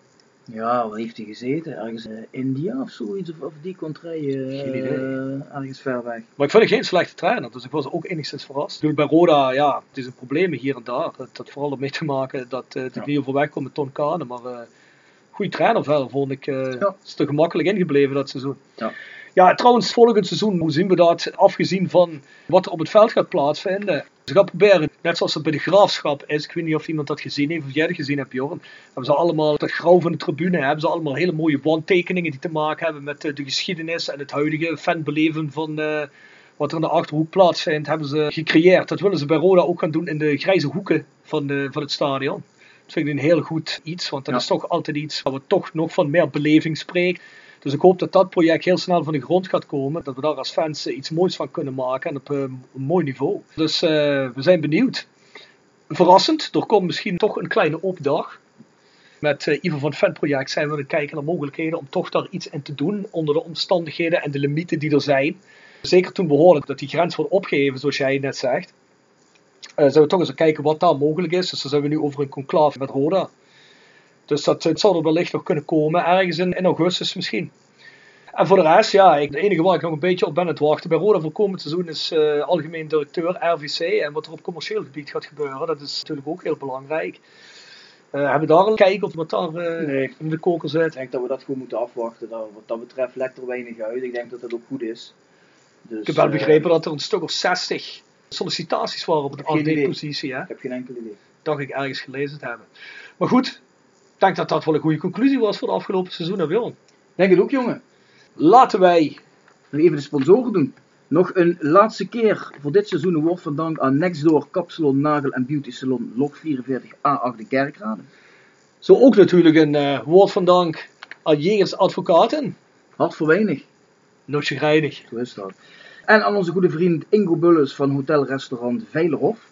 Ja, waar heeft hij gezeten? Ergens in India of zoiets? Of, of die eh, Geen idee. ergens ver weg. Maar ik vind het geen slechte trainer, dus ik was ook enigszins verrast. Ik bedoel, bij Roda, ja, het is een probleem hier en daar. Het had vooral ermee te maken dat eh, het Ja. niet overweg komt met Ton Kane. Maar eh goede trainer verder, vond ik. eh Ja. is te gemakkelijk ingebleven dat seizoen. Ja. Ja, trouwens, volgend seizoen, hoe zien we dat? Afgezien van wat er op het veld gaat plaatsvinden. Ze gaan proberen, net zoals het bij de graafschap is. Ik weet niet of iemand dat gezien heeft, of jij dat gezien hebt, Jorn. Hebben ze allemaal, dat grauw van de tribune, hebben ze allemaal hele mooie wandtekeningen die te maken hebben met eh, de geschiedenis en het huidige fanbeleven van eh, wat er in de achterhoek plaatsvindt. Hebben ze gecreëerd. Dat willen ze bij Roda ook gaan doen in de grijze hoeken van, de, van het stadion. Dat vind ik een heel goed iets, want dat Ja. is toch altijd iets waar we toch nog van meer beleving spreken. Dus ik hoop dat dat project heel snel van de grond gaat komen. Dat we daar als fans eh, iets moois van kunnen maken en op eh, een mooi niveau. Dus eh, we zijn benieuwd. Verrassend, er komt misschien toch een kleine open dag. Met eh, Ivo van het Fanproject zijn we aan het kijken naar mogelijkheden om toch daar iets in te doen onder de omstandigheden en de limieten die er zijn. Zeker toen we hoorden dat die grens wordt opgeheven, zoals jij net zegt. Eh zijn we toch eens kijken wat daar mogelijk is. Dus dan zijn we nu over een conclave met Roda. Dus dat eh, zal er wellicht nog kunnen komen, ergens in, in augustus misschien. En voor de rest, ja, ik, het enige waar ik nog een beetje op ben het wachten bij Roda voor komend seizoen is eh, algemeen directeur RVC. En wat er op commercieel gebied gaat gebeuren, dat is natuurlijk ook heel belangrijk. Eh, hebben we daar een kijk op wat daar Nee. in de koker zit? Ik denk dat we dat gewoon moeten afwachten. Dat, wat dat betreft lekt er weinig uit. Ik denk dat dat ook goed is. Dus, Ik heb wel begrepen dat er een stuk of 60 sollicitaties waren op de. AD-positie. heb geen enkel idee. Dacht ik ergens gelezen te hebben. Maar goed, ik denk dat dat wel een goede conclusie was voor het afgelopen seizoen. Hè, Willem? Denk het ook, jongen. Laten wij even de sponsoren doen. Nog een laatste keer voor dit seizoen een woord van dank aan Nextdoor, Kapsalon, Nagel en Beauty Salon, Log 44A8 de Kerkrade. zo ook natuurlijk een eh, woord van dank aan Jegers Advocaten. Hart voor weinig, Nog zo is dat. En aan onze goede vriend Ingo Bulles van hotelrestaurant Veilerhof.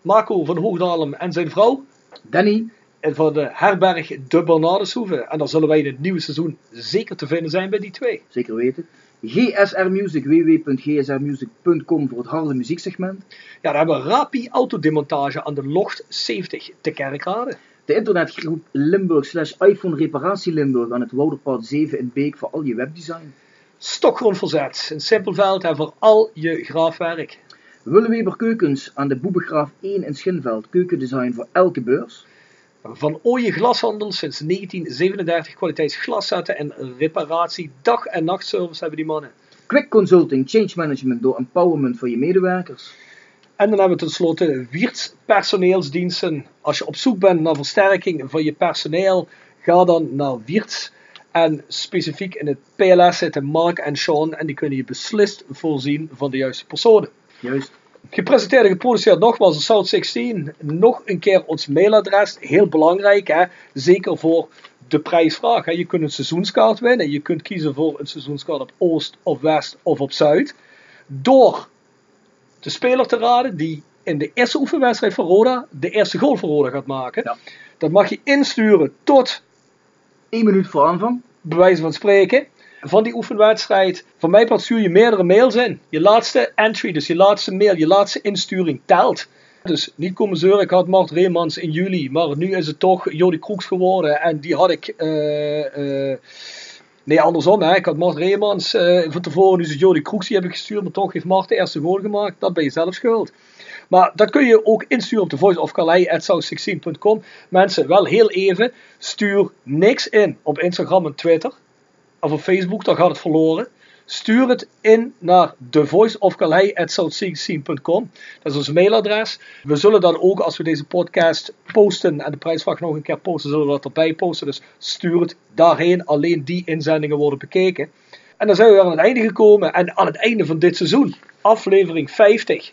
Marco van Hoogdalem en zijn vrouw. Danny, En van de herberg De Bernardeshoeve. En dan zullen wij in het nieuwe seizoen zeker te vinden zijn bij die twee. zeker weten. GSR Music, www.gsrmusic.com voor het harde muzieksegment. Ja, dan hebben we Rapi Autodemontage aan de Locht 70 te Kerkrade. De internetgroep Limburg slash iPhone Reparatie Limburg aan het Wouderpad 7 in Beek voor al je webdesign. Stokgrond verzet in Simpelveld en voor al je graafwerk. Willeweber Keukens aan de Boebegraaf 1 in Schinveld. Keukendesign voor elke beurs. Van Ooije Glashandel sinds 1937 kwaliteitsglaszetten en reparatie. Dag- en nachtservice hebben die mannen. Quick Consulting, change management door empowerment van je medewerkers. En dan hebben we tenslotte Wiertz personeelsdiensten. Als je op zoek bent naar versterking van je personeel, ga dan naar Wiertz. En specifiek in het PLS zitten Mark en Sean en die kunnen je beslist voorzien van de juiste personen. Juist. Gepresenteerd en geproduceerd nogmaals door South 16. Nog een keer ons mailadres. Heel belangrijk, hè? zeker voor de prijsvraag. Hè? Je kunt een seizoenskaart winnen. Je kunt kiezen voor een seizoenskaart op Oost, of West of op Zuid. Door de speler te raden die in de eerste oefenwedstrijd van Roda de eerste goal voor Roda gaat maken. Ja. Dat mag je insturen tot 1 minuut voor aanvang. bij wijze van spreken, van die oefenwedstrijd. Van mij part stuur je meerdere mails in. Je laatste entry, dus je laatste mail, je laatste insturing telt. Dus niet komen ik had Mart Reemans in juli, maar nu is het toch Jody Kroeks geworden. En die had ik, eh, eh, nee andersom, hè. ik had Mart Reemans eh, van tevoren, nu is het Jody Kroeks die heb ik gestuurd, maar toch heeft Mart de eerste goal gemaakt. Dat ben je zelf schuld. Maar dat kun je ook insturen op de voice of Calais@south16.com. Mensen, wel heel even, stuur niks in op Instagram en Twitter of op Facebook, dan gaat het verloren. Stuur het in naar thevoiceofcalais.south16.com. Dat is ons mailadres. We zullen dan ook, als we deze podcast posten en de prijsvraag nog een keer posten, zullen we dat erbij posten. Dus stuur het daarheen. Alleen die inzendingen worden bekeken. En dan zijn we aan het einde gekomen. En aan het einde van dit seizoen, aflevering 50.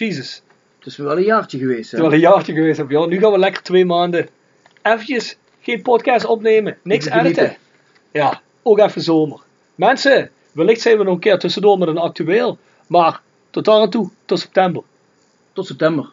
Jesus, Het is wel een jaartje geweest. het Hè? is wel een jaartje geweest. Heb je al. Nu gaan we lekker twee maanden eventjes geen podcast opnemen. Niks editen. Ja, ook even zomer. Mensen, wellicht zijn we nog een keer tussendoor met een actueel. Maar tot daar en toe, tot september. Tot september.